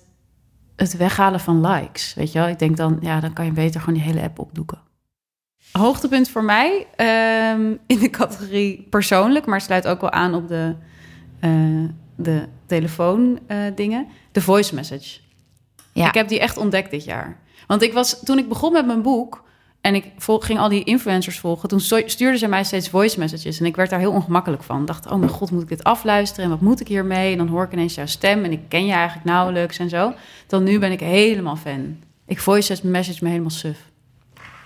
het weghalen van likes. Weet je wel? Ik denk dan, ja, dan kan je beter gewoon die hele app opdoeken. Hoogtepunt voor mij ehm, in de categorie persoonlijk, maar sluit ook wel aan op de, eh, de telefoon eh, dingen. De voice message. Ja. Ik heb die echt ontdekt dit jaar. Want ik was, toen ik begon met mijn boek en ik ging al die influencers volgen, toen stuurden ze mij steeds voice messages. En ik werd daar heel ongemakkelijk van. Dacht, oh mijn god, moet ik dit afluisteren? En wat moet ik hiermee? En dan hoor ik ineens jouw stem en ik ken je eigenlijk nauwelijks en zo. Dan nu ben ik helemaal fan. Ik voice message me helemaal suf.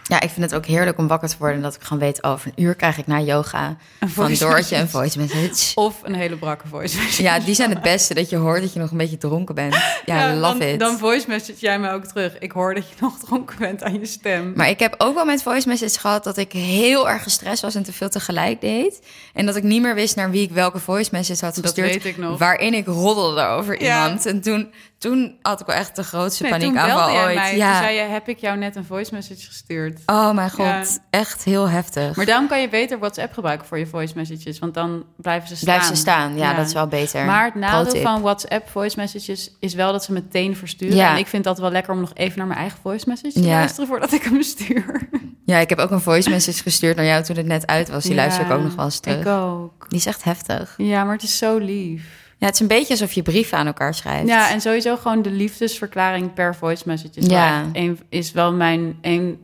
Ja, ik vind het ook heerlijk om wakker te worden en dat ik gewoon weet, oh, over een uur krijg ik na yoga Een van Doortje een voice message. Of een hele brakke voice message. Ja, die zijn het beste, dat je hoort dat je nog een beetje dronken bent. Ja, love dan, it. Dan voice message jij me ook terug. Ik hoor dat je nog dronken bent aan je stem. Maar ik heb ook wel met voice message gehad dat ik heel erg gestrest was en te veel tegelijk deed. En dat ik niet meer wist naar wie ik welke voice message had Dat gestuurd. weet ik nog. Waarin ik roddelde over Ja. iemand. En toen, toen had ik wel echt de grootste Nee, toen paniekaanval belde jij ooit. mij. ja. Toen zei je, heb ik jou net een voice message gestuurd? Oh mijn god, Ja. echt heel heftig. Maar daarom kan je beter WhatsApp gebruiken voor je voice messages. Want dan blijven ze staan. Blijf ze staan, ja, dat is wel beter. Maar het nadeel van WhatsApp voice messages is wel dat ze meteen versturen. Ja. En ik vind dat wel lekker om nog even naar mijn eigen voice message te luisteren voordat ik hem stuur. Ja, ik heb ook een voice message gestuurd naar jou toen het net uit was. Die luister ik ook nog wel eens terug. Ik ook. Die is echt heftig. Ja, maar het is zo lief. Ja, het is een beetje alsof je brieven aan elkaar schrijft. Ja, en sowieso gewoon de liefdesverklaring per voice message is, Ja. een, is wel mijn, een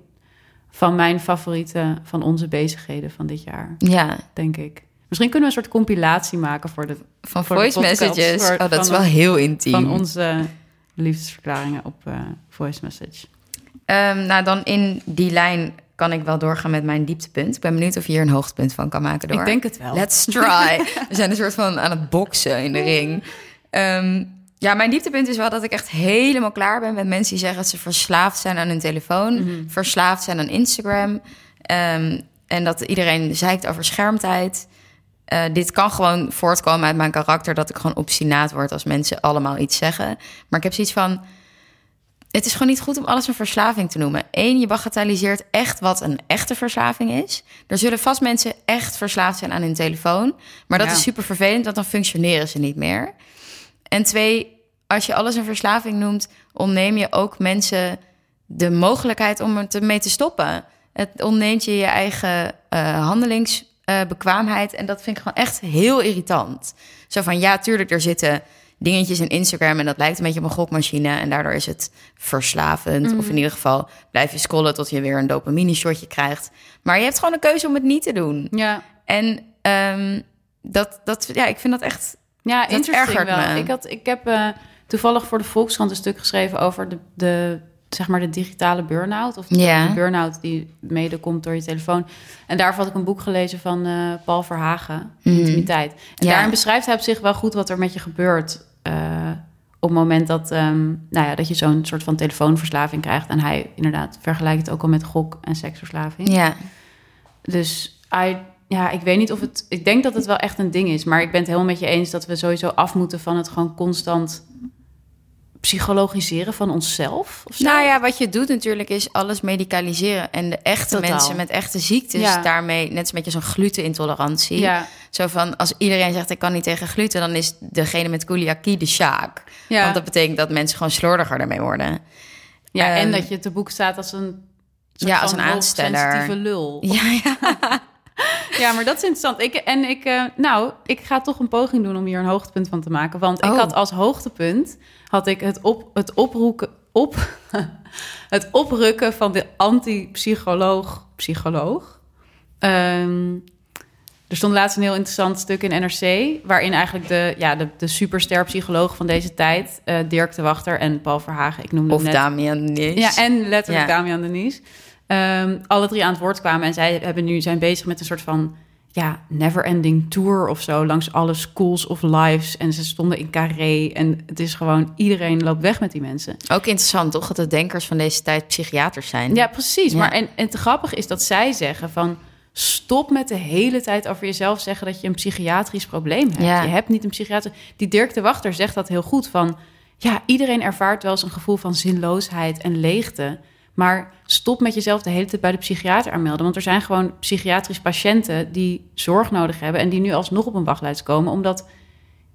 van mijn favoriete van onze bezigheden van dit jaar, ja. denk ik. Misschien kunnen we een soort compilatie maken voor de, van Voor de voice podcast, messages. voor- oh, dat is wel heel intiem. van onze liefdesverklaringen op eh, voice message. Ehm, nou, dan in die lijn kan ik wel doorgaan met mijn dieptepunt. Ik ben benieuwd of je hier een hoogtepunt van kan maken door. Ik denk het wel. Let's try. We zijn een soort van aan het boksen in de ring. Ehm, ja, mijn dieptepunt is wel dat ik echt helemaal klaar ben met mensen die zeggen dat ze verslaafd zijn aan hun telefoon, Mhm. verslaafd zijn aan Instagram. Ehm, en dat iedereen zeikt over schermtijd. Eh, dit kan gewoon voortkomen uit mijn karakter, dat ik gewoon obstinaat word als mensen allemaal iets zeggen. Maar ik heb zoiets van. Het is gewoon niet goed om alles een verslaving te noemen. Eén, je bagatelliseert echt wat een echte verslaving is. Er zullen vast mensen echt verslaafd zijn aan hun telefoon. Maar dat Ja. is super vervelend, want dan functioneren ze niet meer. En twee, als je alles een verslaving noemt, ontneem je ook mensen de mogelijkheid om er te- mee te stoppen. Het ontneemt je je eigen eh, handelingsbekwaamheid. en dat vind ik gewoon echt heel irritant. Zo van, ja, tuurlijk, er zitten dingetjes in Instagram... en dat lijkt een beetje op een gokmachine... en daardoor is het verslavend. Of in ieder geval blijf je scrollen tot je weer een dopamine-shotje krijgt. Maar je hebt gewoon een keuze om het niet te doen. Ja, En ehm, dat, dat, ja, ik vind dat echt... ja Dat interesting wel. me. Ik, had, ik heb eh, toevallig voor de Volkskrant een stuk geschreven over de, de, zeg maar de digitale burn-out. Of de, burn-out die mede komt door je telefoon. En daarvoor had ik een boek gelezen van eh, Paul Verhagen, Intimiteit. En Mhm. Ja. daarin beschrijft hij op zich wel goed wat er met je gebeurt... eh, op het moment dat, ehm, nou ja, dat je zo'n soort van telefoonverslaving krijgt. En hij inderdaad vergelijkt het ook al met gok- en seksverslaving. Ja, Dus I, ja, ik weet niet of het. Ik denk dat het wel echt een ding is. Maar ik ben het helemaal met je eens dat we sowieso af moeten van het gewoon constant psychologiseren van onszelf. Of zo. Nou ja, wat je doet natuurlijk is alles medicaliseren. En de echte Totaal. mensen met echte ziektes Ja. daarmee... net een beetje zo'n glutenintolerantie. Ja. Zo van, als iedereen zegt ik kan niet tegen gluten... dan is degene met celiakie de sjaak. Ja. Want dat betekent dat mensen gewoon slordiger daarmee worden. ja, en Ehm, dat je te boek staat als een. ja, als een aansteller. lul. Ja, ja. Ja, maar dat is interessant. Ik, en ik, eh, nou, ik ga toch een poging doen om hier een hoogtepunt van te maken. Want ik Oh. had als hoogtepunt had ik het, op, het, oproeken, op, het oprukken van de anti-psycholoog. Psycholoog. Ehm, er stond laatst een heel interessant stuk in NRC... waarin eigenlijk de, ja, de, de superster psycholoog van deze tijd... eh, Dirk de Wachter en Paul Verhagen, ik noemde Of hem net... Damian Nis. Ja, en letterlijk Ja. Damian Denies. Ehm, alle drie aan het woord kwamen en zij hebben nu, zijn bezig met een soort van ja, never-ending tour of zo langs alle schools of lives. En ze stonden in Carré en het is gewoon iedereen loopt weg met die mensen. Ook interessant, toch? Dat de denkers van deze tijd psychiaters zijn. Ja, precies. Ja. Maar en, en het grappige is dat zij zeggen van stop met de hele tijd over jezelf zeggen dat je een psychiatrisch probleem hebt. Ja. Je hebt niet een psychiater. Die Dirk de Wachter zegt dat heel goed van ja, iedereen ervaart wel eens een gevoel van zinloosheid en leegte. Maar stop met jezelf de hele tijd bij de psychiater aanmelden. Want er zijn gewoon psychiatrische patiënten die zorg nodig hebben... en die nu alsnog op een wachtlijst komen... omdat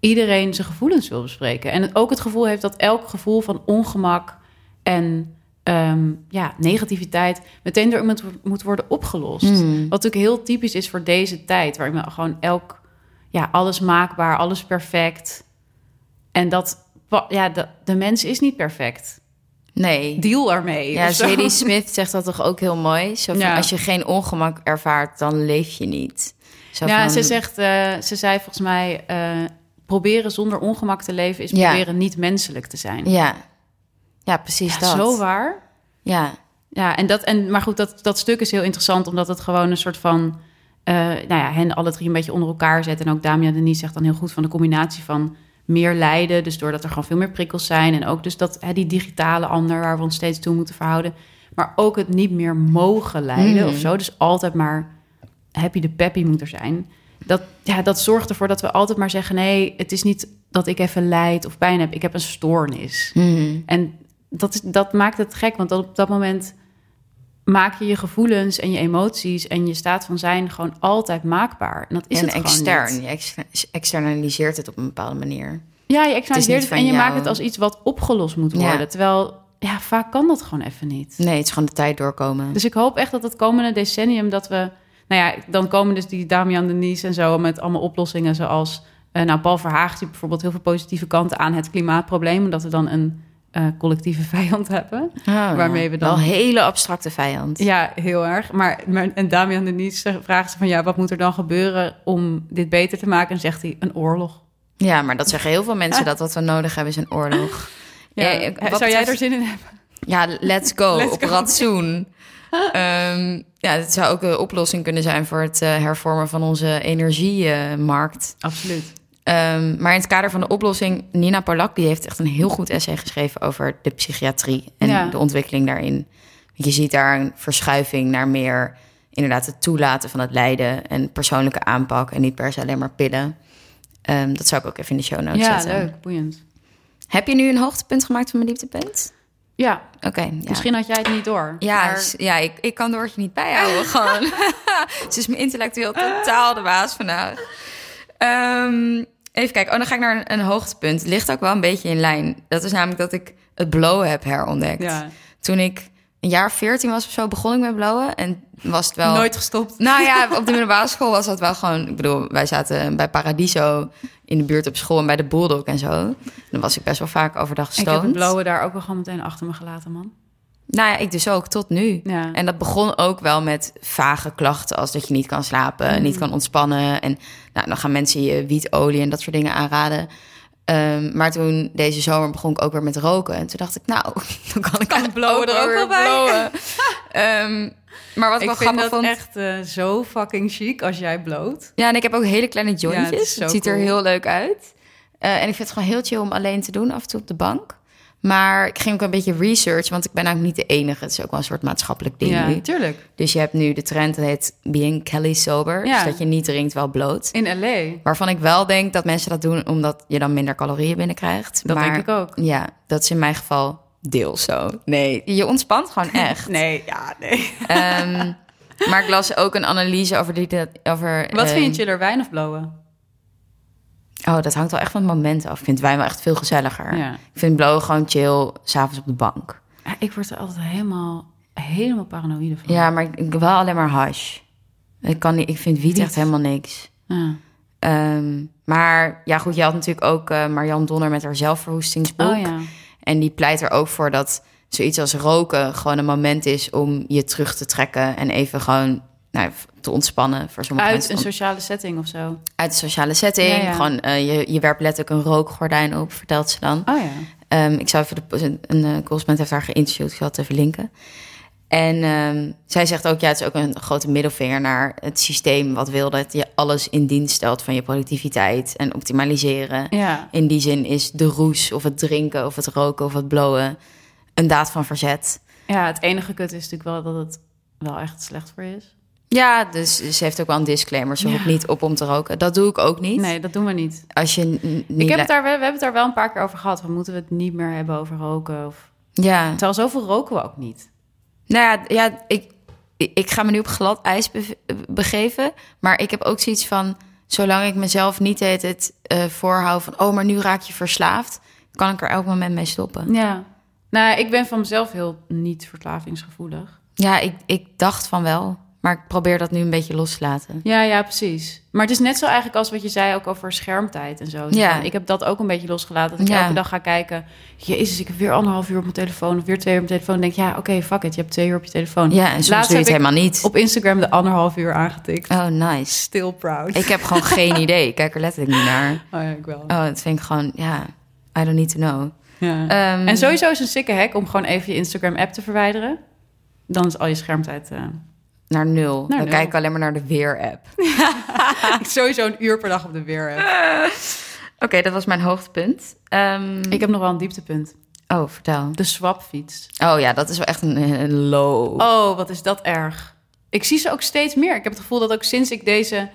iedereen zijn gevoelens wil bespreken. En ook het gevoel heeft dat elk gevoel van ongemak en ehm, ja, negativiteit... meteen door iemand moet worden opgelost. Mm. Wat natuurlijk heel typisch is voor deze tijd... waarin we gewoon elk... Ja, alles maakbaar, alles perfect. En dat... Ja, de, de mens is niet perfect. Nee. Deal ermee. Ja. Zadie Smith zegt dat toch ook heel mooi. Zo van, Ja. Als je geen ongemak ervaart, dan leef je niet. Zo Ja, van- ze, zegt, eh, ze zei volgens mij... eh, proberen zonder ongemak te leven... is Ja. proberen niet menselijk te zijn. Ja, ja precies Ja, dat. zo waar. Ja, Ja, en dat, en, maar goed, dat, dat stuk is heel interessant... omdat het gewoon een soort van... eh, nou ja, hen alle drie een beetje onder elkaar zet. En ook Damian Denis zegt dan heel goed van de combinatie van... meer lijden, dus doordat er gewoon veel meer prikkels zijn... en ook dus dat hè, die digitale ander... waar we ons steeds toe moeten verhouden... maar ook het niet meer mogen lijden Mhm. of zo. Dus altijd maar happy de peppy moet er zijn. Dat, ja, dat zorgt ervoor dat we altijd maar zeggen... nee, het is niet dat ik even lijd of pijn heb. Ik heb een stoornis. Mhm. En dat, is, dat maakt het gek, want op dat moment maak je je gevoelens en je emoties en je staat van zijn gewoon altijd maakbaar. En dat is en het gewoon extern. niet. Je ex- externaliseert het op een bepaalde manier. Ja, je externaliseert het en je maakt het als iets wat opgelost moet Ja. worden. Terwijl, ja, vaak kan dat gewoon even niet. Nee, het is gewoon de tijd doorkomen. Dus ik hoop echt dat het komende decennium dat we... Nou ja, dan komen dus die Damian Denies en zo met allemaal oplossingen zoals... eh, nou, Paul Verhagen ziet bijvoorbeeld heel veel positieve kanten aan het klimaatprobleem. Omdat we dan een eh, collectieve vijand hebben. Ah, waarmee we dan- Wel een hele abstracte vijand. Ja, heel erg. Maar, maar en Damian Denies vraagt ze van... ja, wat moet er dan gebeuren om dit beter te maken? En zegt hij, een oorlog. Ja, maar dat zeggen heel veel mensen dat wat we nodig hebben is een oorlog. Ja, Ja, wat zou jij er zin in hebben? Ja, let's go. Let's op go. ratsoen. Ehm, ja, het zou ook een oplossing kunnen zijn voor het eh, hervormen van onze energiemarkt. Absoluut. Ehm, maar in het kader van de oplossing, Nina Polak die heeft echt een heel goed essay geschreven over de psychiatrie en Ja. de ontwikkeling daarin. Je ziet daar een verschuiving naar meer inderdaad het toelaten van het lijden en persoonlijke aanpak en niet per se alleen maar pillen. Ehm, dat zou ik ook even in de show notes Ja, zetten. leuk. Boeiend. Heb je nu een hoogtepunt gemaakt van mijn dieptepunt? Ja, Oké, ja. misschien had jij het niet door. Ja, maar- ja ik, ik kan Doortje niet bijhouden. gewoon. Ze is me intellectueel totaal de baas vandaag. Ehm, even kijken. Oh, dan ga ik naar een, een hoogtepunt. Het ligt ook wel een beetje in lijn. Dat is namelijk dat ik het blowen heb herontdekt. ja. Toen ik een jaar of 14 was of zo, begon ik met blowen. En was het wel... Nooit gestopt. Nou ja, op de middelbare school was dat wel gewoon... Ik bedoel, wij zaten bij Paradiso in de buurt op school... en bij de Bulldog en zo. Dan was ik best wel vaak overdag Ik heb het blauwe daar ook wel gewoon meteen achter me gelaten, man. Nou ja, ik dus ook, tot nu. Ja. En dat begon ook wel met vage klachten... als dat je niet kan slapen, Mm. niet kan ontspannen. En nou, dan gaan mensen je wietolie en dat soort dingen aanraden. Ehm, maar toen deze zomer begon ik ook weer met roken. En toen dacht ik, nou, dan kan ik Kan blowen er ook wel bij. Ehm, maar wat ik ik vind dat vond... echt eh, zo fucking chic als jij bloot. Ja, en ik heb ook hele kleine Ja, jointjes. het ziet er heel leuk uit. Eh, en ik vind het gewoon heel chill om alleen te doen, af en toe op de bank. Maar ik ging ook een beetje research, want ik ben eigenlijk niet de enige. Het is ook wel een soort maatschappelijk ding Ja, nu. tuurlijk. Dus je hebt nu de trend, dat heet being Kelly sober. Ja. Dus dat je niet drinkt, wel bloot. In L.A. Waarvan ik wel denk dat mensen dat doen omdat je dan minder calorieën binnenkrijgt. Dat maar, denk ik ook. Ja, dat is in mijn geval deels zo. Nee, je ontspant gewoon echt. Nee, ja, nee. Ehm, maar ik las ook een analyse over die... Over, Wat vind je ehm, chiller, wijn of blowen? Oh, dat hangt wel echt van het moment af. Ik vind wijn wel echt veel gezelliger. Ja. Ik vind blowen gewoon chill, s'avonds op de bank. Ja, Ik word er altijd helemaal, helemaal paranoïde van. Ja, maar ik ik wil wel alleen maar hash. Ik, kan niet, ik vind wiet, echt helemaal niks. Ah. Ehm, maar ja, goed, je had natuurlijk ook Marianne Donner met haar zelfverwoestingsboek. Oh ja. En die pleit er ook voor dat zoiets als roken gewoon een moment is om je terug te trekken en even gewoon nou, te ontspannen voor sommige Uit mensen. een sociale setting of zo. Uit de sociale setting. Ja, ja. Gewoon, eh, je, je werpt letterlijk een rookgordijn op, vertelt ze dan. Oh ja. Ehm, ik zou even de, een, een eh, correspondent heeft haar geïnterviewd, ik zal het even linken. En ehm, zij zegt ook, ja, het is ook een grote middelvinger naar het systeem wat wil dat je alles in dienst stelt van je productiviteit en optimaliseren. Ja. In die zin is de roes of het drinken of het roken of het blowen een daad van verzet. ja, het enige kut is natuurlijk wel dat het wel echt slecht voor je is. Ja, dus ze heeft ook wel een disclaimer. Ze Ja. roept niet op om te roken. Dat doe ik ook niet. Nee, dat doen we niet. Als je niet Ik heb het daar, we, we hebben het daar wel een paar keer over gehad. We moeten het niet meer hebben over roken. Of... Ja, Terwijl zoveel roken we ook niet. nou ja, ja ik, ik ga me nu op glad ijs be- begeven. Maar ik heb ook zoiets van... zolang ik mezelf niet het, het eh, voorhoud van... oh, maar nu raak je verslaafd... kan ik er elk moment mee stoppen. Ja. Nou, ik ben van mezelf heel niet verslavingsgevoelig. Ja, ik, ik dacht van wel. Maar ik probeer dat nu een beetje los te laten. Ja, ja, precies. Maar het is net zo eigenlijk als wat je zei ook over schermtijd en zo. Ja. Ik heb dat ook een beetje losgelaten. Dat ik Ja. elke dag ga kijken. Jezus, ik heb weer anderhalf uur op mijn telefoon. Of weer twee uur op mijn telefoon. Dan denk ik, ja, oké, fuck it. Je hebt twee uur op je telefoon. Ja, en soms Laatst doe je het helemaal niet. op Instagram de anderhalf uur aangetikt. Oh, nice. Still proud. Ik heb gewoon geen idee. Ik kijk er letterlijk niet naar. Oh ja, ik wel. Oh, dat vind ik gewoon... Ja, I don't need to know. Ja. Ehm, En sowieso is een sikke hack om gewoon even je Instagram-app te verwijderen. Dan is al je schermtijd... eh, Naar nul. Dan nul. kijk ik alleen maar naar de weer-app. sowieso een uur per dag op de weer. Oké, dat was mijn hoogtepunt. Ehm, Ik heb nog wel een dieptepunt. Oh, vertel. De swapfiets. Oh ja, dat is wel echt een, een low. Oh, wat is dat erg. Ik zie ze ook steeds meer. Ik heb het gevoel dat ook sinds ik deze,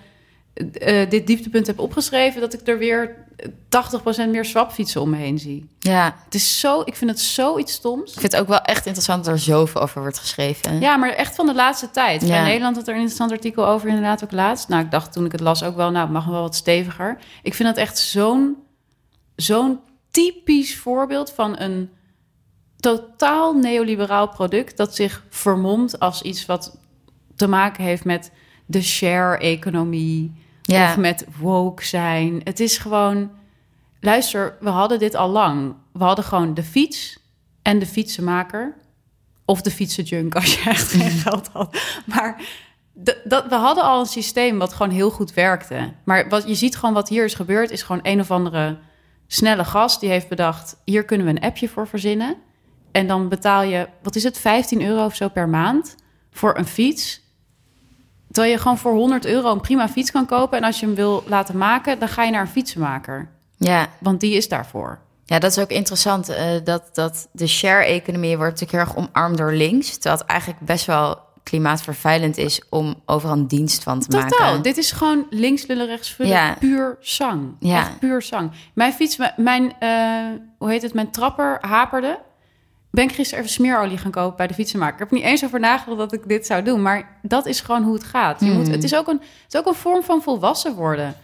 eh, dit dieptepunt heb opgeschreven... dat ik er weer 80% meer swapfietsen om me heen zie. Ja, Het is zo, ik vind het zoiets stoms. ik vind het ook wel echt interessant dat er zoveel over wordt geschreven. Ja, maar echt van de laatste tijd. Ja. In Nederland had er een interessant artikel over inderdaad ook laatst. Nou, ik dacht toen ik het las ook wel, nou, het mag wel wat steviger. Ik vind dat echt zo'n zo'n typisch voorbeeld van een totaal neoliberaal product... dat zich vermomt als iets wat te maken heeft met de share-economie... Ja. of met woke zijn. Het is gewoon... Luister, we hadden dit al lang. We hadden gewoon de fiets en de fietsenmaker... Of de fietsenjunk als je echt geen geld had. Maar dat, we hadden al een systeem wat gewoon heel goed werkte. Maar wat je ziet gewoon wat hier is gebeurd... is gewoon een of andere snelle gast die heeft bedacht... hier kunnen we een appje voor verzinnen. En dan betaal je, wat is het, 15 euro of zo per maand... voor een fiets... Terwijl je gewoon voor 100 euro een prima fiets kan kopen. En als je hem wil laten maken, dan ga je naar een fietsenmaker. Ja. Want die is daarvoor. ja, dat is ook interessant. eh, dat, dat de share-economie wordt natuurlijk heel erg omarmd door links. Terwijl het eigenlijk best wel klimaatvervuilend is om overal een dienst van te Totaal. maken. Dit is gewoon links lullen, rechts vullen. Ja. Puur zang. Ja. Echt puur zang. Mijn fiets, mijn- mijn, eh, hoe heet het, mijn trapper haperde. Ben ik gisteren even smeerolie gaan kopen bij de fietsenmaker. Ik heb niet eens over nagedacht dat ik dit zou doen. Maar dat is gewoon hoe het gaat. Je Hmm. moet, het, is ook een, het is ook een vorm van volwassen worden.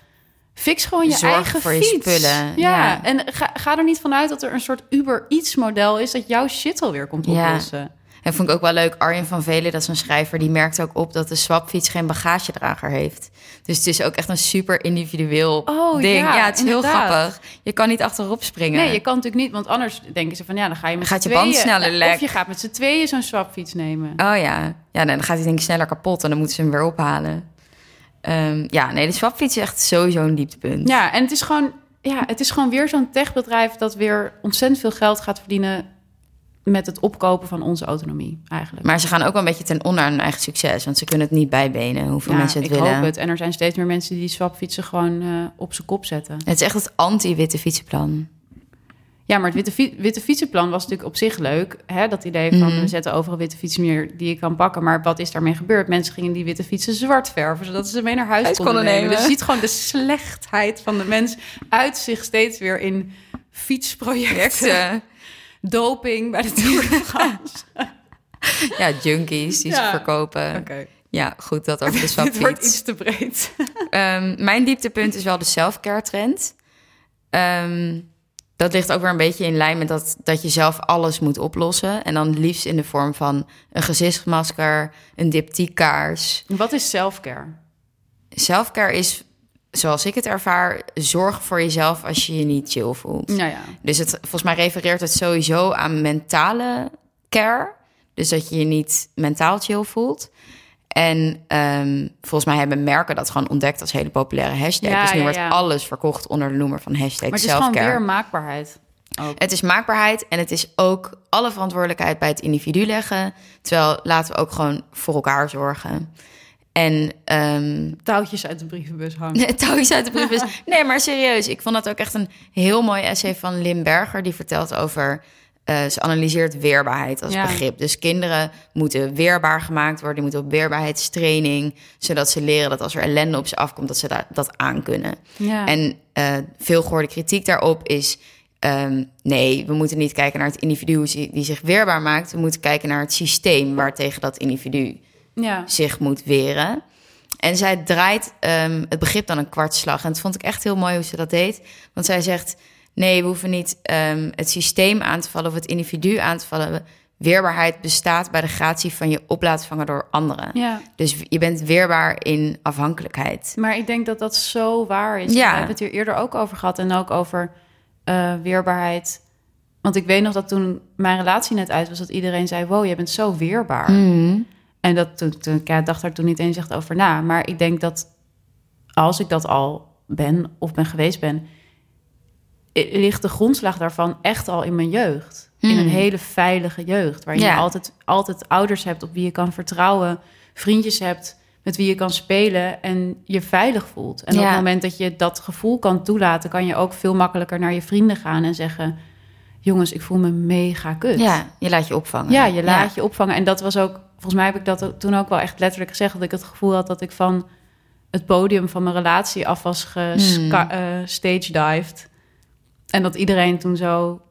Fix gewoon je Zorg eigen voor je fiets. spullen, Ja, ja. en ga, ga er niet vanuit dat er een soort Uber iets model is... dat jouw shit alweer komt oplossen. En vond ik ook wel leuk, Arjen van Velen, dat is een schrijver... die merkt ook op dat de swapfiets geen bagagedrager heeft. Dus het is ook echt een super individueel Oh, ding. ja, het is heel grappig. Je kan niet achterop springen. Nee, je kan natuurlijk niet, want anders denken ze van ja, dan ga je met Gaat je band sneller lek. Of je gaat met z'n tweeën zo'n swapfiets nemen. Oh ja. Ja, nee, dan gaat hij denk ik sneller kapot en dan moeten ze hem weer ophalen. Ehm, ja, nee, de swapfiets is echt sowieso een dieptepunt. Ja, en het is gewoon, ja, het is gewoon weer zo'n techbedrijf dat weer ontzettend veel geld gaat verdienen met het opkopen van onze autonomie eigenlijk. Maar ze gaan ook wel een beetje ten onder aan hun eigen succes. Want ze kunnen het niet bijbenen hoeveel ja, mensen het ik willen. hoop het. En er zijn steeds meer mensen die swapfietsen gewoon eh, op zijn kop zetten. Het is echt het anti-witte fietsenplan. Ja, maar het witte, fi- witte fietsenplan was natuurlijk op zich leuk. Hè? Dat idee van Mhm. we zetten overal een witte fiets neer die je kan pakken. Maar wat is daarmee gebeurd? Mensen gingen die witte fietsen zwart verven, zodat ze mee naar huis, Huis konden, konden nemen. nemen. Dus je ziet gewoon de slechtheid van de mens uit zich steeds weer in fietsprojecten. Doping bij de Tour de France. ja, junkies die Ja. ze verkopen. Oké, Ja, goed, dat over de dit wordt iets te breed. Ehm, mijn dieptepunt is wel de self-care trend. Ehm, dat ligt ook weer een beetje in lijn met dat, dat je zelf alles moet oplossen. En dan liefst in de vorm van een gezichtsmasker, een diptykaars. Wat is selfcare? Selfcare is, zoals ik het ervaar, zorg voor jezelf als je je niet chill voelt. Nou ja. Dus het, volgens mij refereert het sowieso aan mentale care. Dus dat je je niet mentaal chill voelt. En ehm, volgens mij hebben merken dat gewoon ontdekt als hele populaire hashtag. Ja, dus nu ja, wordt alles verkocht onder de noemer van hashtag Maar het is gewoon weer maakbaarheid. Ook. Het is maakbaarheid en het is ook alle verantwoordelijkheid bij het individu leggen. Terwijl laten we ook gewoon voor elkaar zorgen. En ehm Touwtjes uit de brievenbus hangen. touwtjes uit de briefbus. Nee, maar serieus. Ik vond dat ook echt een heel mooi essay van Lim Berger. Die vertelt over... eh, ze analyseert weerbaarheid als Ja. begrip. Dus kinderen moeten weerbaar gemaakt worden. Die moeten op weerbaarheidstraining. Zodat ze leren dat als er ellende op ze afkomt... dat ze da- dat aan kunnen. Ja. En eh, veel gehoorde kritiek daarop is... ehm, nee, we moeten niet kijken naar het individu die die zich weerbaar maakt. We moeten kijken naar het systeem waartegen dat individu ja. zich moet weren. En zij draait ehm, het begrip dan een kwartslag. En dat vond ik echt heel mooi hoe ze dat deed. Want zij zegt: nee, we hoeven niet ehm, het systeem aan te vallen of het individu aan te vallen. Weerbaarheid bestaat bij de gratie van je op laten vangen door anderen. ja. Dus je bent weerbaar in afhankelijkheid. Maar ik denk dat dat zo waar is. Ja. We hebben het hier eerder ook over gehad. En ook over eh, weerbaarheid. Want ik weet nog dat toen mijn relatie net uit was... dat iedereen zei, wow, je bent zo weerbaar. En dat toen, toen, ik dacht daar toen niet eens echt over na. Maar ik denk dat als ik dat al ben of ben geweest ben... ligt de grondslag daarvan echt al in mijn jeugd. In een hele veilige jeugd. Waarin Ja. je altijd, altijd ouders hebt op wie je kan vertrouwen. Vriendjes hebt met wie je kan spelen en je veilig voelt. En op Ja. het moment dat je dat gevoel kan toelaten... kan je ook veel makkelijker naar je vrienden gaan en zeggen... jongens, ik voel me mega kut. Ja, je laat je opvangen. Ja, je laat je opvangen. En dat was ook, volgens mij heb ik dat ook- toen ook wel echt letterlijk gezegd, dat ik het gevoel had dat ik van het podium van mijn relatie af was gestage dived. En dat iedereen toen zo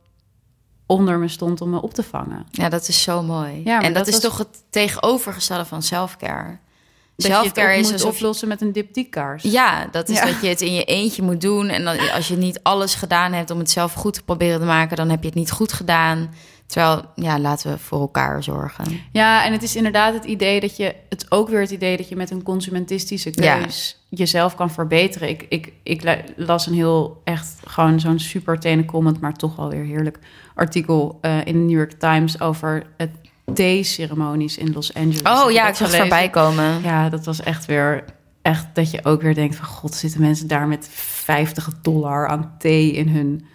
onder me stond om me op te vangen. Ja, dat is zo mooi. Ja, en dat, dat is was- toch het tegenovergestelde van selfcare. Ook is moet alsof je oplossen met een diptykaars. Ja, dat is Ja. dat je het in je eentje moet doen. En dan, als je niet alles gedaan hebt om het zelf goed te proberen te maken, dan heb je het niet goed gedaan. Terwijl, ja, laten we voor elkaar zorgen. Ja, en het is inderdaad het idee dat je... het ook weer het idee dat je met een consumentistische Ja. keus... jezelf kan verbeteren. Ik, ik, ik la- las een heel echt gewoon zo'n super tenen comment... maar toch wel weer heerlijk artikel eh, in de New York Times... over het thee-ceremonies in Los Angeles. Oh ja, ik zag voorbij komen. Ja, dat was echt weer... Echt dat je ook weer denkt van... God, zitten mensen daar met 50 dollar aan thee in hun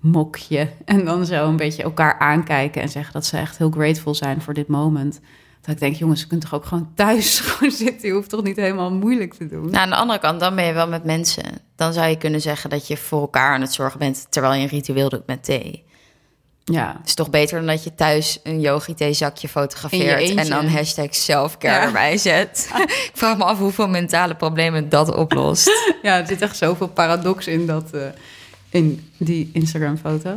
mokje. En dan zo een beetje elkaar aankijken en zeggen dat ze echt heel grateful zijn voor dit moment. Dat ik denk, jongens, je kunt toch ook gewoon thuis gewoon zitten. Je hoeft toch niet helemaal moeilijk te doen. Nou, aan de andere kant, dan ben je wel met mensen. Dan zou je kunnen zeggen dat je voor elkaar aan het zorgen bent... terwijl je een ritueel doet met thee. Ja, Het is toch beter dan dat je thuis een yogi zakje fotografeert... en dan hashtag selfcare Ja. erbij zet. ik vraag me af hoeveel mentale problemen dat oplost. ja er zit echt zoveel paradox in, dat, eh, in die Instagram-foto.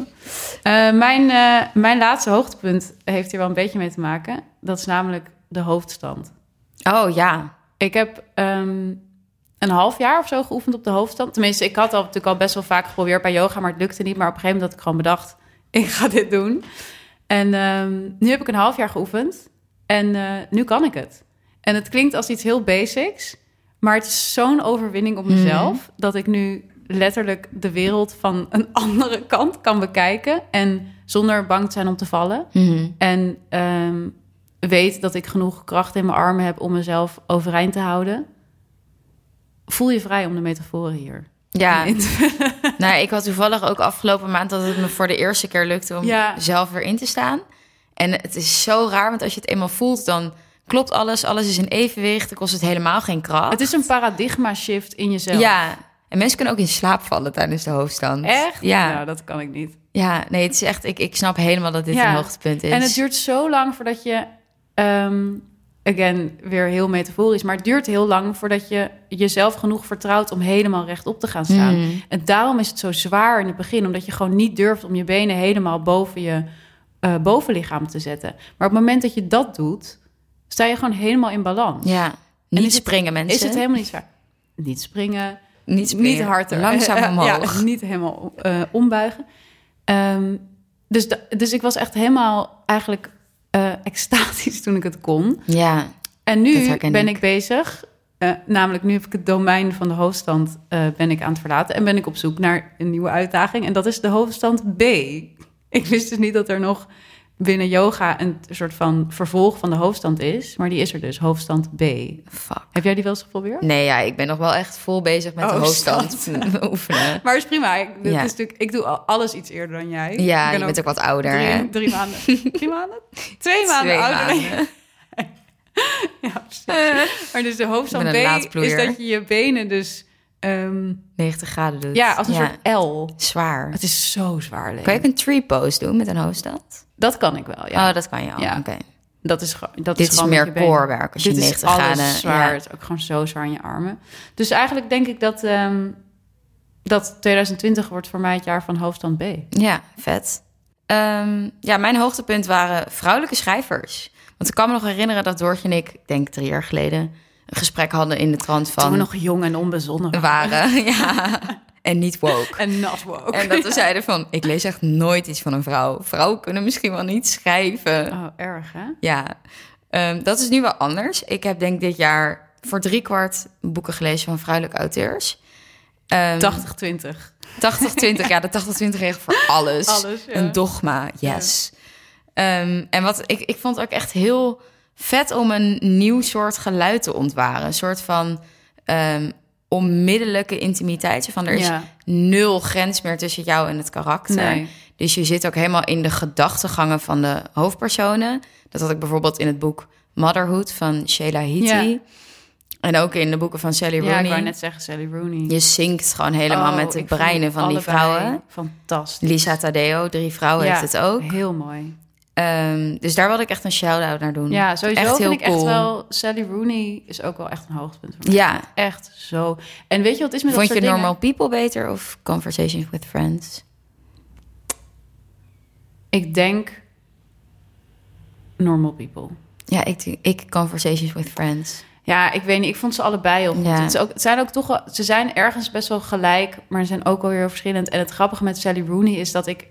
Eh, mijn, eh, mijn laatste hoogtepunt heeft hier wel een beetje mee te maken. Dat is namelijk de hoofdstand. Oh ja, Ik heb ehm, een half jaar of zo geoefend op de hoofdstand. Tenminste, ik had al, natuurlijk al best wel vaak geprobeerd bij yoga, maar het lukte niet. Maar op een gegeven moment had ik gewoon bedacht, ik ga dit doen. En ehm, nu heb ik een half jaar geoefend en eh, nu kan ik het. En het klinkt als iets heel basics, maar het is zo'n overwinning op mezelf... dat ik nu letterlijk de wereld van een andere kant kan bekijken... en zonder bang te zijn om te vallen. En ehm, weet dat ik genoeg kracht in mijn armen heb om mezelf overeind te houden. Voel je vrij om de metaforen hier ja. Nou, ik had toevallig ook afgelopen maand dat het me voor de eerste keer lukte om Ja. zelf weer in te staan. En het is zo raar, want als je het eenmaal voelt, dan klopt alles. Alles is in evenwicht. Dan kost het helemaal geen kracht. Het is een paradigma shift in jezelf. Ja, en mensen kunnen ook in slaap vallen tijdens de hoofdstand. Echt? Ja. Nou, dat kan ik niet. Ja, nee, het is echt. Ik, ik snap helemaal dat dit Ja. een hoogtepunt is. En het duurt zo lang voordat je... ehm, again, weer heel metaforisch... maar het duurt heel lang voordat je jezelf genoeg vertrouwt... om helemaal rechtop te gaan staan. Mm. En daarom is het zo zwaar in het begin... omdat je gewoon niet durft om je benen helemaal boven je eh, bovenlichaam te zetten. Maar op het moment dat je dat doet... sta je gewoon helemaal in balans. Ja, niet het- springen mensen. Is het helemaal niet zwaar? Niet springen, niet, springen. niet hard er- Langzaam omhoog. Ja, niet helemaal eh, ombuigen. Ehm, dus, dus ik was echt helemaal eigenlijk eh, extatisch toen ik het kon. Ja, En nu ben ik. ik bezig. eh, namelijk, nu heb ik het domein van de hoofdstand eh, ben ik aan het verlaten. En ben ik op zoek naar een nieuwe uitdaging. En dat is de hoofdstand B. Ik wist dus niet dat er nog binnen yoga een soort van vervolg van de hoofdstand is. Maar die is er dus, hoofdstand B. fuck. Heb jij die wel eens geprobeerd? Nee, ja, ik ben nog wel echt vol bezig met de Oh, hoofdstand oefenen. Maar is prima. Ik, Ja. is natuurlijk, ik doe al- alles iets eerder dan jij. Ja, ik ben je bent ook wat ouder, hè? drie, maanden. Drie maanden? Twee maanden Twee ouder dan. Ja, precies. Maar dus de hoofdstand B is dat je je benen dus... ehm, 90 graden doet. ja, als een soort L. Zwaar. Het is zo zwaar. Leen. Kan je ook een tree pose doen met een hoofdstand? Dat kan ik wel, ja. Oh, dat kan je al. Ja. Oké. dat is, gewoon- dat Dit is gewoon meer je core-werk als je Dit 90 is alles graden- zwaar. ja. Het is ook gewoon zo zwaar in je armen. Dus eigenlijk denk ik dat, ehm, dat 2020 wordt voor mij het jaar van hoofdstand B. Ja, vet. Ehm, ja, mijn hoogtepunt waren vrouwelijke schrijvers. Want ik kan me nog herinneren dat Doortje en ik, ik denk drie jaar geleden, een gesprek hadden in de trant van... Toen we nog jong en onbezonnen waren. waren. ja. En niet woke. En not woke. En dat we zeiden van, ik lees echt nooit iets van een vrouw. Vrouwen kunnen misschien wel niet schrijven. Oh, erg, hè? Ja, Ehm, dat is nu wel anders. Ik heb denk dit jaar voor driekwart boeken gelezen van vrouwelijke auteurs. Ehm, 80-20. 80-20, ja, de 80-20 regel voor alles. Alles, ja. Een dogma, yes. Ehm, en wat ik, ik vond ook echt heel vet om een nieuw soort geluid te ontwaren. Een soort van ehm, onmiddellijke intimiteit. Van er is Ja. nul grens meer tussen jou en het karakter. Nee. Dus je zit ook helemaal in de gedachtegangen van de hoofdpersonen. Dat had ik bijvoorbeeld in het boek Motherhood van Sheila Hiti. Ja. En ook in de boeken van Sally Rooney. Ja, ik wou net zeggen Sally Rooney. Je zinkt gewoon helemaal Oh, met de breinen van die vrouwen. Fantastisch. Lisa Tadeo, drie vrouwen, Ja, heeft het ook. Heel mooi. Ehm, dus daar wilde ik echt een shout-out naar doen. Ja, sowieso echt vind heel ik echt wel... Sally Rooney is ook wel echt een hoogtepunt voor mij. Ja. Echt zo. En weet je wat is met Vond dat je Normal dingen? People beter of Conversations with Friends? Ik denk Normal People. Ja, ik, ik Conversations with Friends. Ja, ik weet niet. Ik vond ze allebei heel goed. Ja. Het, is ook, het zijn ook toch wel, ze zijn ergens best wel gelijk, maar ze zijn ook wel heel verschillend. En het grappige met Sally Rooney is dat ik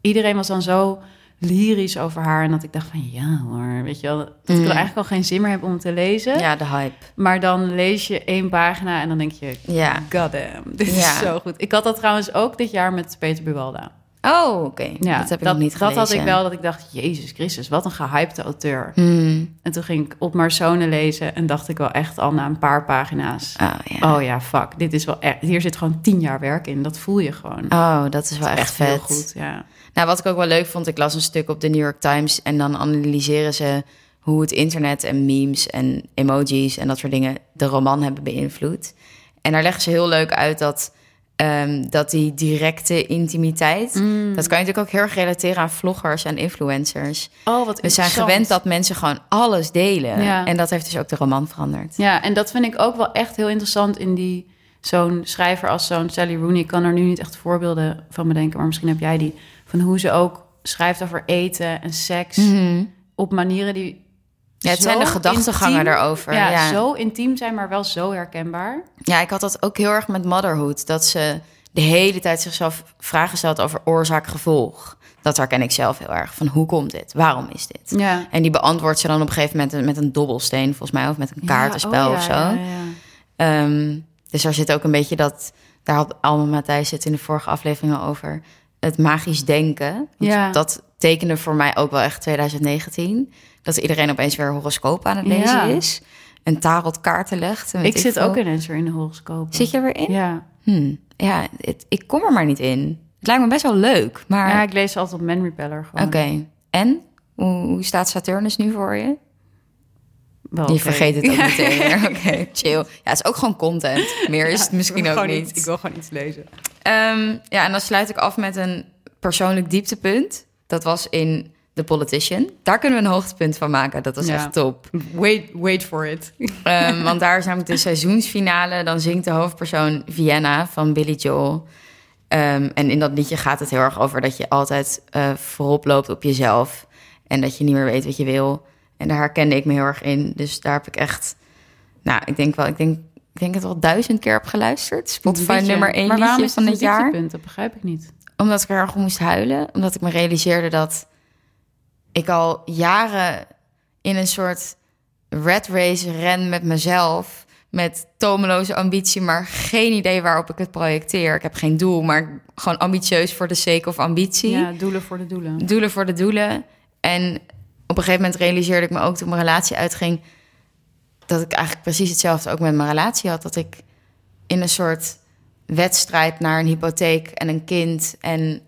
iedereen was dan zo lyrisch over haar en dat ik dacht van ja hoor, weet je wel, dat ik Mm. er eigenlijk al geen zin meer heb om het te lezen. Ja, de hype. Maar dan lees je één pagina en dan denk je, Ja. goddamn, dit Ja. is zo goed. Ik had dat trouwens ook dit jaar met Peter Buwalda. Oh, oké. Ja, dat heb ik nog niet Dat gelezen. had ik wel, dat ik dacht, Jezus Christus, wat een gehypte auteur. Hmm. En toen ging ik op Marsone lezen en dacht ik wel echt al na een paar pagina's... Oh, ja. Oh ja, fuck. Dit is wel echt. Hier zit gewoon tien jaar werk in. Dat voel je gewoon. Oh, dat is wel echt, vet. heel goed. Ja. Nou, wat ik ook wel leuk vond, ik las een stuk op de New York Times en dan analyseren ze hoe het internet en memes en emojis en dat soort dingen de roman hebben beïnvloed. En daar leggen ze heel leuk uit dat, ehm, dat die directe intimiteit, Mm. dat kan je natuurlijk ook heel erg relateren aan vloggers en influencers. Oh, wat We zijn gewend dat mensen gewoon alles delen. Ja. En dat heeft dus ook de roman veranderd. Ja, en dat vind ik ook wel echt heel interessant in die. Zo'n schrijver als zo'n Sally Rooney. Ik kan er nu niet echt voorbeelden van bedenken, maar misschien heb jij die. Van hoe ze ook schrijft over eten en seks. Op manieren die. Mhm. Ja, het zijn de gedachtegangen daarover, Ja, ja. zo intiem zijn, maar wel zo herkenbaar. Ja, ik had dat ook heel erg met motherhood. Dat ze de hele tijd zichzelf vragen stelt over oorzaak-gevolg. Dat herken ik zelf heel erg. Van hoe komt dit? Waarom is dit? Ja. En die beantwoordt ze dan op een gegeven moment met een dobbelsteen, volgens mij, of met een kaartenspel Ja, oh, of zo. Ehm, dus daar zit ook een beetje dat. Daar had Alma Matthijs het in de vorige aflevering al over. Het magisch denken. Ja. Dat tekende voor mij ook wel echt 2019. Dat iedereen opeens weer horoscoop aan het lezen Ja. is. En tarotkaarten legt. en weet Ik zit veel. ook ineens weer in de horoscoop. Zit je er weer in? Ja. Hmm, ja, het- ik kom er maar niet in. Het lijkt me best wel leuk, maar... ja, ik lees altijd op Man Repeller gewoon. Oké, en? Hoe, hoe staat Saturnus nu voor je? Wel Je vergeet het ook meteen weer. Oké, chill. Ja, het is ook gewoon content. Meer is het misschien ook niet. iets- Ik wil gewoon iets lezen. Ehm, ja, en dan sluit ik af met een persoonlijk dieptepunt. Dat was in The Politician. Daar kunnen we een hoogtepunt van maken. Dat was Ja. echt top. Wait, wait for it. Ehm, want daar is namelijk de seizoensfinale. Dan zingt de hoofdpersoon Vienna van Billy Joel. Ehm, en in dat liedje gaat het heel erg over dat je altijd eh, voorop loopt op jezelf. En dat je niet meer weet wat je wil. En daar herkende ik me heel erg in. Dus daar heb ik echt... Nou, ik denk wel... Ik denk ik denk het wel duizend keer heb geluisterd. Spotify nummer één Maar waarom is van dit jaar. Dat begrijp ik niet. Omdat ik er erg om moest huilen. Omdat ik me realiseerde dat ik al jaren in een soort red race ren met mezelf. Met tomeloze ambitie, maar geen idee waarop ik het projecteer. Ik heb geen doel, maar gewoon ambitieus voor de sake of ambitie. Ja, doelen voor de doelen. Doelen voor de doelen. En op een gegeven moment realiseerde ik me ook toen mijn relatie uitging... dat ik eigenlijk precies hetzelfde ook met mijn relatie had. Dat ik in een soort wedstrijd naar een hypotheek en een kind... en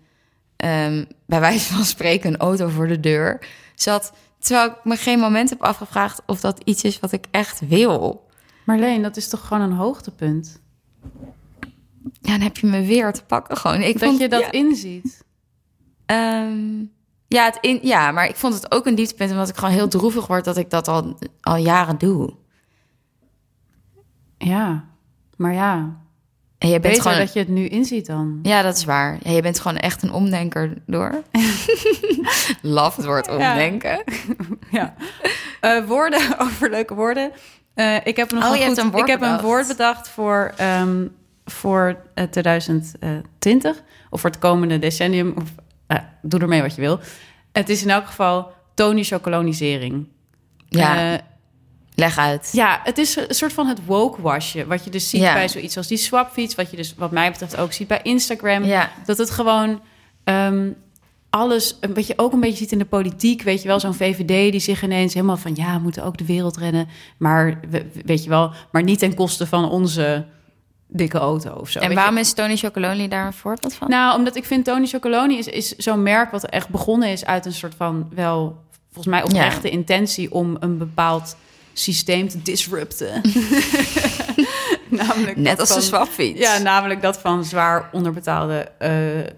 ehm, bij wijze van spreken een auto voor de deur zat... terwijl ik me geen moment heb afgevraagd of dat iets is wat ik echt wil. Marleen, dat is toch gewoon een hoogtepunt? Ja, dan heb je me weer te pakken gewoon. Ik dat vond, je dat ja, inziet. Ehm, ja, het in, ja, maar ik vond het ook een dieptepunt... omdat ik gewoon heel droevig word dat ik dat al, al jaren doe. Ja, maar ja. En je bent Beter gewoon... dat je het nu inziet dan. Ja, dat is waar. Ja, je bent gewoon echt een omdenker door. Love het woord omdenken. Ja. Eh, woorden over leuke woorden. Eh, ik heb nog Oh, een goed, een ik heb een bedacht. woord bedacht voor, ehm, voor eh, 2020 of voor het komende decennium. Of, eh, doe ermee wat je wil. Het is in elk geval tonichocolonisering. Ja, Eh, leg uit. ja, het is een soort van het woke wasje. Wat je dus ziet Ja. bij zoiets als die swapfiets. Wat je dus wat mij betreft ook ziet bij Instagram. Ja, Dat het gewoon ehm, alles, een beetje, ook een beetje ziet in de politiek. Weet je wel, zo'n VVD die zich ineens helemaal van... ja, we moeten ook de wereld redden. Maar, we- weet je wel, maar niet ten koste van onze dikke auto of zo. en waarom je? is Tony Chocolonely daar een voorbeeld van? Nou, omdat ik vind Tony Chocoloni is, is zo'n merk... wat echt begonnen is uit een soort van wel... volgens mij oprechte intentie om een bepaald systeem te disrupten. Namelijk Net als de van- swapfiets. ja, namelijk dat van zwaar onderbetaalde eh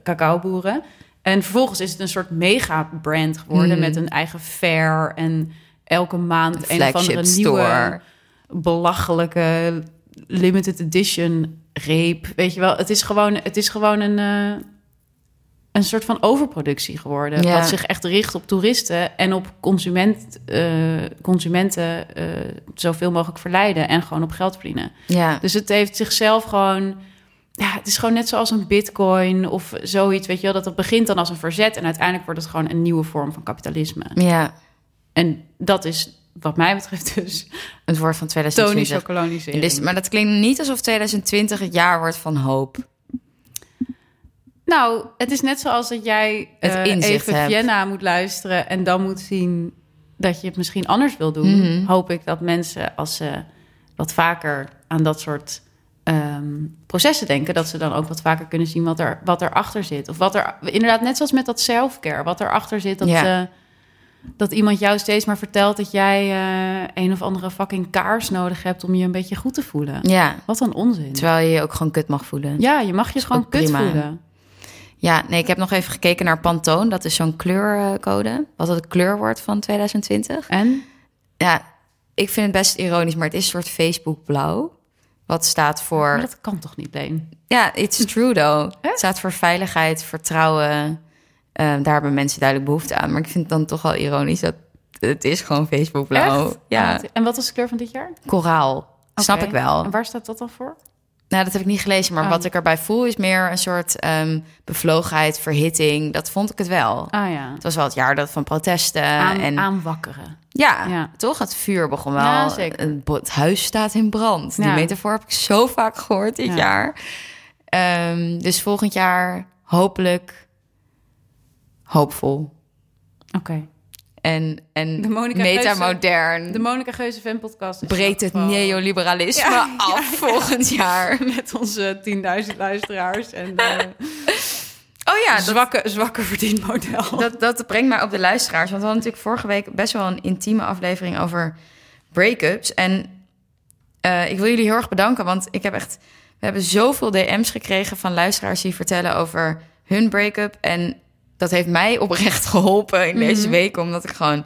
cacaoboeren. En vervolgens is het een soort mega-brand geworden... Mhm. met een eigen fair en elke maand een, of andere flagship nieuwe... belachelijke limited edition reep. Weet je wel, het is gewoon, het is gewoon een, eh, een soort van overproductie geworden. Ja. Wat zich echt richt op toeristen en op consument, eh, consumenten eh, zoveel mogelijk verleiden en gewoon op geld verdienen. Ja, Dus het heeft zichzelf gewoon. Ja, het is gewoon net zoals een bitcoin of zoiets, weet je wel. Dat het begint dan als een verzet en uiteindelijk wordt het gewoon een nieuwe vorm van kapitalisme. ja. En dat is wat mij betreft dus Het woord van Tony 2020. Chocolonisering. Dus, maar dat klinkt niet alsof 2020 het jaar wordt van hoop. Nou, het is net zoals dat jij Het eh, even hebt. Vienna moet luisteren en dan moet zien dat je het misschien anders wil doen. Mhm. Hoop ik dat mensen, als ze wat vaker aan dat soort ehm, processen denken, dat ze dan ook wat vaker kunnen zien wat er wat erachter zit. Of wat er inderdaad net zoals met dat selfcare, wat erachter zit dat Ja. Dat iemand jou steeds maar vertelt dat jij eh, een of andere fucking kaars nodig hebt om je een beetje goed te voelen. Ja, Wat een onzin. terwijl je je ook gewoon kut mag voelen. Ja, je mag je gewoon kut prima. voelen. Ja, nee, ik heb nog even gekeken naar Pantone. Dat is zo'n kleurcode. Wat het kleur wordt van 2020. En Ja, ik vind het best ironisch, maar het is een soort Facebook blauw. Wat staat voor... Maar dat kan toch niet, Leen? Ja, it's true though. Het staat voor veiligheid, vertrouwen. Ehm, daar hebben mensen duidelijk behoefte aan. Maar ik vind het dan toch wel ironisch dat het is gewoon Facebook blauw. Echt? Ja, En wat- En wat is de kleur van dit jaar? koraal. Snap ik wel. En waar staat dat dan voor? Nou, dat heb ik niet gelezen. Maar Oh. wat ik erbij voel is meer een soort ehm, bevlogenheid, verhitting. Dat vond ik het wel. Ah ja. Het was wel het jaar dat van protesten. Aan, en aanwakkeren. ja, Ja. toch? Het vuur begon wel. Ja, zeker. Het huis staat in brand. Die metafoor heb ik zo vaak gehoord dit Ja. jaar. Ehm, dus volgend jaar hopelijk hoopvol. Oké. En, en De metamodern. De Monica Geuze fan podcast breekt het neoliberalisme Ja, af ja, ja. volgend jaar. Met onze 10.000 luisteraars en eh Oh ja, dat, zwakke, zwakke verdienmodel. dat, dat brengt mij op de luisteraars. Want we hadden natuurlijk vorige week best wel een intieme aflevering over break-ups. En eh, ik wil jullie heel erg bedanken, want ik heb echt... We hebben zoveel DM's gekregen van luisteraars die vertellen over hun break-up. En dat heeft mij oprecht geholpen in deze Mhm. week. Omdat ik gewoon,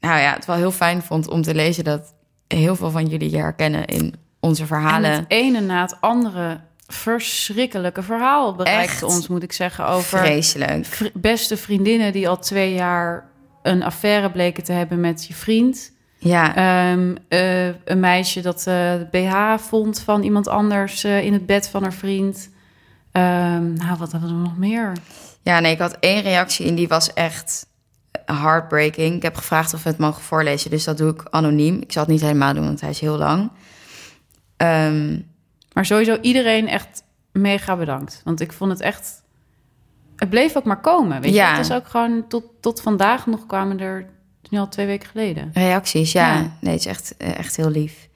nou ja, het wel heel fijn vond om te lezen dat heel veel van jullie je herkennen in onze En verhalen. het ene na het andere verschrikkelijke verhaal bereikt Echt ons, moet ik zeggen, over Vreselijk. vri- beste vriendinnen die al twee jaar een affaire bleken te hebben met je vriend. Ja, Ehm, eh, een meisje dat eh, BH vond van iemand anders eh, in het bed van haar vriend. Ehm, nou, wat hebben we nog meer? Ja, nee, ik had één reactie en die was echt heartbreaking. Ik heb gevraagd of we het mogen voorlezen, dus dat doe ik anoniem. Ik zal het niet helemaal doen, want hij is heel lang. Ehm, Maar sowieso iedereen echt mega bedankt. Want ik vond het echt... Het bleef ook maar komen, weet Ja. je. Het is ook gewoon tot, tot vandaag nog kwamen er... nu al twee weken geleden. Reacties, ja. Ja. Nee, het is echt, eh, echt heel lief.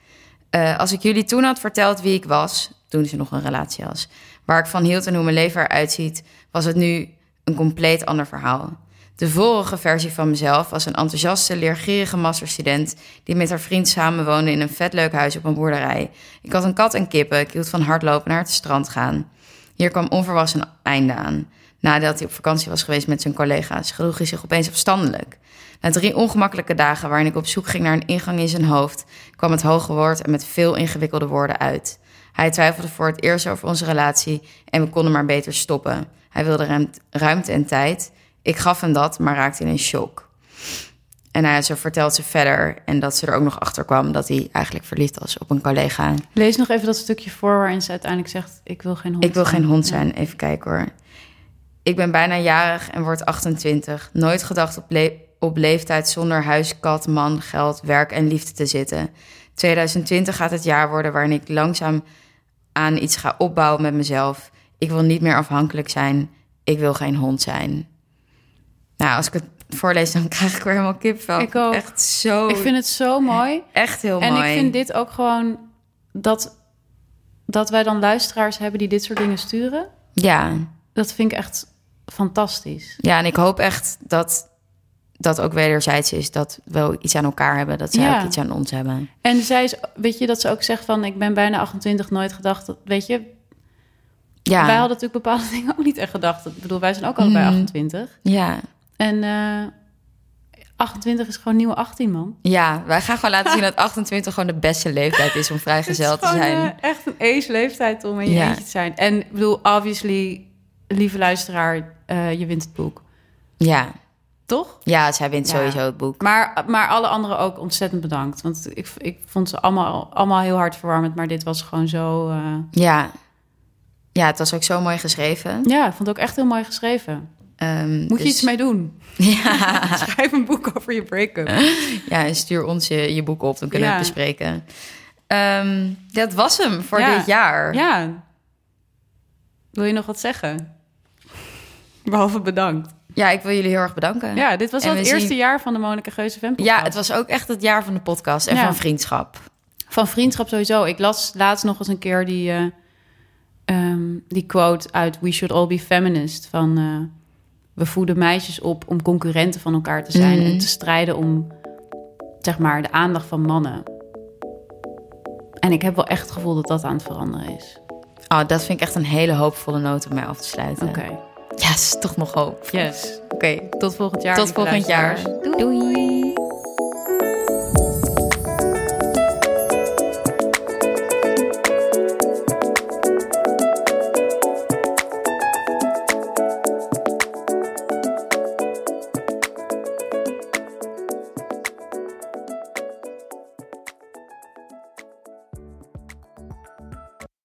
Eh, als ik jullie toen had verteld wie ik was, toen ze nog een relatie was, waar ik van hield en hoe mijn leven eruit ziet, was het nu een compleet ander verhaal. De vorige versie van mezelf was een enthousiaste, leergierige masterstudent die met haar vriend samenwoonde in een vet leuk huis op een boerderij. Ik had een kat en kippen, ik hield van hardlopen naar het strand gaan. Hier kwam onverwachts een einde aan. Nadat hij op vakantie was geweest met zijn collega's, gedroeg hij zich opeens afstandelijk. Na drie ongemakkelijke dagen waarin ik op zoek ging naar een ingang in zijn hoofd, kwam het hoge woord en met veel ingewikkelde woorden uit. Hij twijfelde voor het eerst over onze relatie en we konden maar beter stoppen. Hij wilde ruim- ruimte en tijd. Ik gaf hem dat, maar raakte in een shock. En hij, zo vertelt ze verder en dat ze er ook nog achter kwam dat hij eigenlijk verliefd was op een collega. Lees nog even dat stukje voor waarin ze uiteindelijk zegt... ik wil geen hond Ik wil zijn. geen hond Ja. zijn. Even kijken hoor. Ik ben bijna jarig en word 28. Nooit gedacht op, le- op leeftijd zonder huis, kat, man, geld, werk en liefde te zitten. 2020 gaat het jaar worden waarin ik langzaam aan iets ga opbouwen met mezelf. Ik wil niet meer afhankelijk zijn. Ik wil geen hond zijn. Nou, als ik het voorlees, dan krijg ik weer helemaal kipvel. Ik ook. Echt zo. Ik vind het zo mooi. echt heel En mooi. ik vind dit ook gewoon... dat, dat wij dan luisteraars hebben die dit soort dingen sturen... Ja. dat vind ik echt fantastisch. Ja, en ik hoop echt dat dat ook wederzijds is. Dat we iets aan elkaar hebben. Dat zij Ja. ook iets aan ons hebben. En zij is, weet je, dat ze ook zegt van... ik ben bijna 28, nooit gedacht dat... weet je, Ja, wij hadden natuurlijk bepaalde dingen ook niet echt gedacht. Ik bedoel, wij zijn ook al bij Mhm. 28. ja. En eh 28 is gewoon nieuwe 18, man. ja, wij gaan gewoon laten zien dat 28 gewoon de beste leeftijd is om vrijgezel te zijn. eh, echt een ace leeftijd om in je Ja. eentje te zijn. En ik bedoel, obviously, lieve luisteraar, eh, je wint het boek. Ja. Toch? ja, zij wint Ja. sowieso het boek. Maar, maar alle anderen ook ontzettend bedankt. Want ik, ik vond ze allemaal, allemaal heel hartverwarmend. Maar dit was gewoon zo... eh, Ja. Ja, het was ook zo mooi geschreven. Ja, ik vond het ook echt heel mooi geschreven. Ehm, Moet je dus- iets mee doen? Ja. Schrijf een boek over je break-up. ja, en stuur ons je, je boek op, dan kunnen we het bespreken. Ehm, dat was hem voor Ja. dit jaar. Ja. Wil je nog wat zeggen? Behalve bedankt. Ja, ik wil jullie heel erg bedanken. Ja, dit was al het eerste jaar van de Monica Geuze Fan Ja, het was ook echt het jaar van de podcast en Ja. van vriendschap. Van vriendschap sowieso. Ik las laatst nog eens een keer die, eh, ehm, die quote uit We Should All Be Feminist. Van eh, we voeden meisjes op om concurrenten van elkaar te zijn. Mhm. En te strijden om, zeg maar, de aandacht van mannen. En ik heb wel echt het gevoel dat dat aan het veranderen is. Oh, dat vind ik echt een hele hoopvolle noot om mij af te sluiten. Oké. Ja, is toch nog hoop. Yes. Oké, Tot volgend jaar. tot volgend jaar. Doei.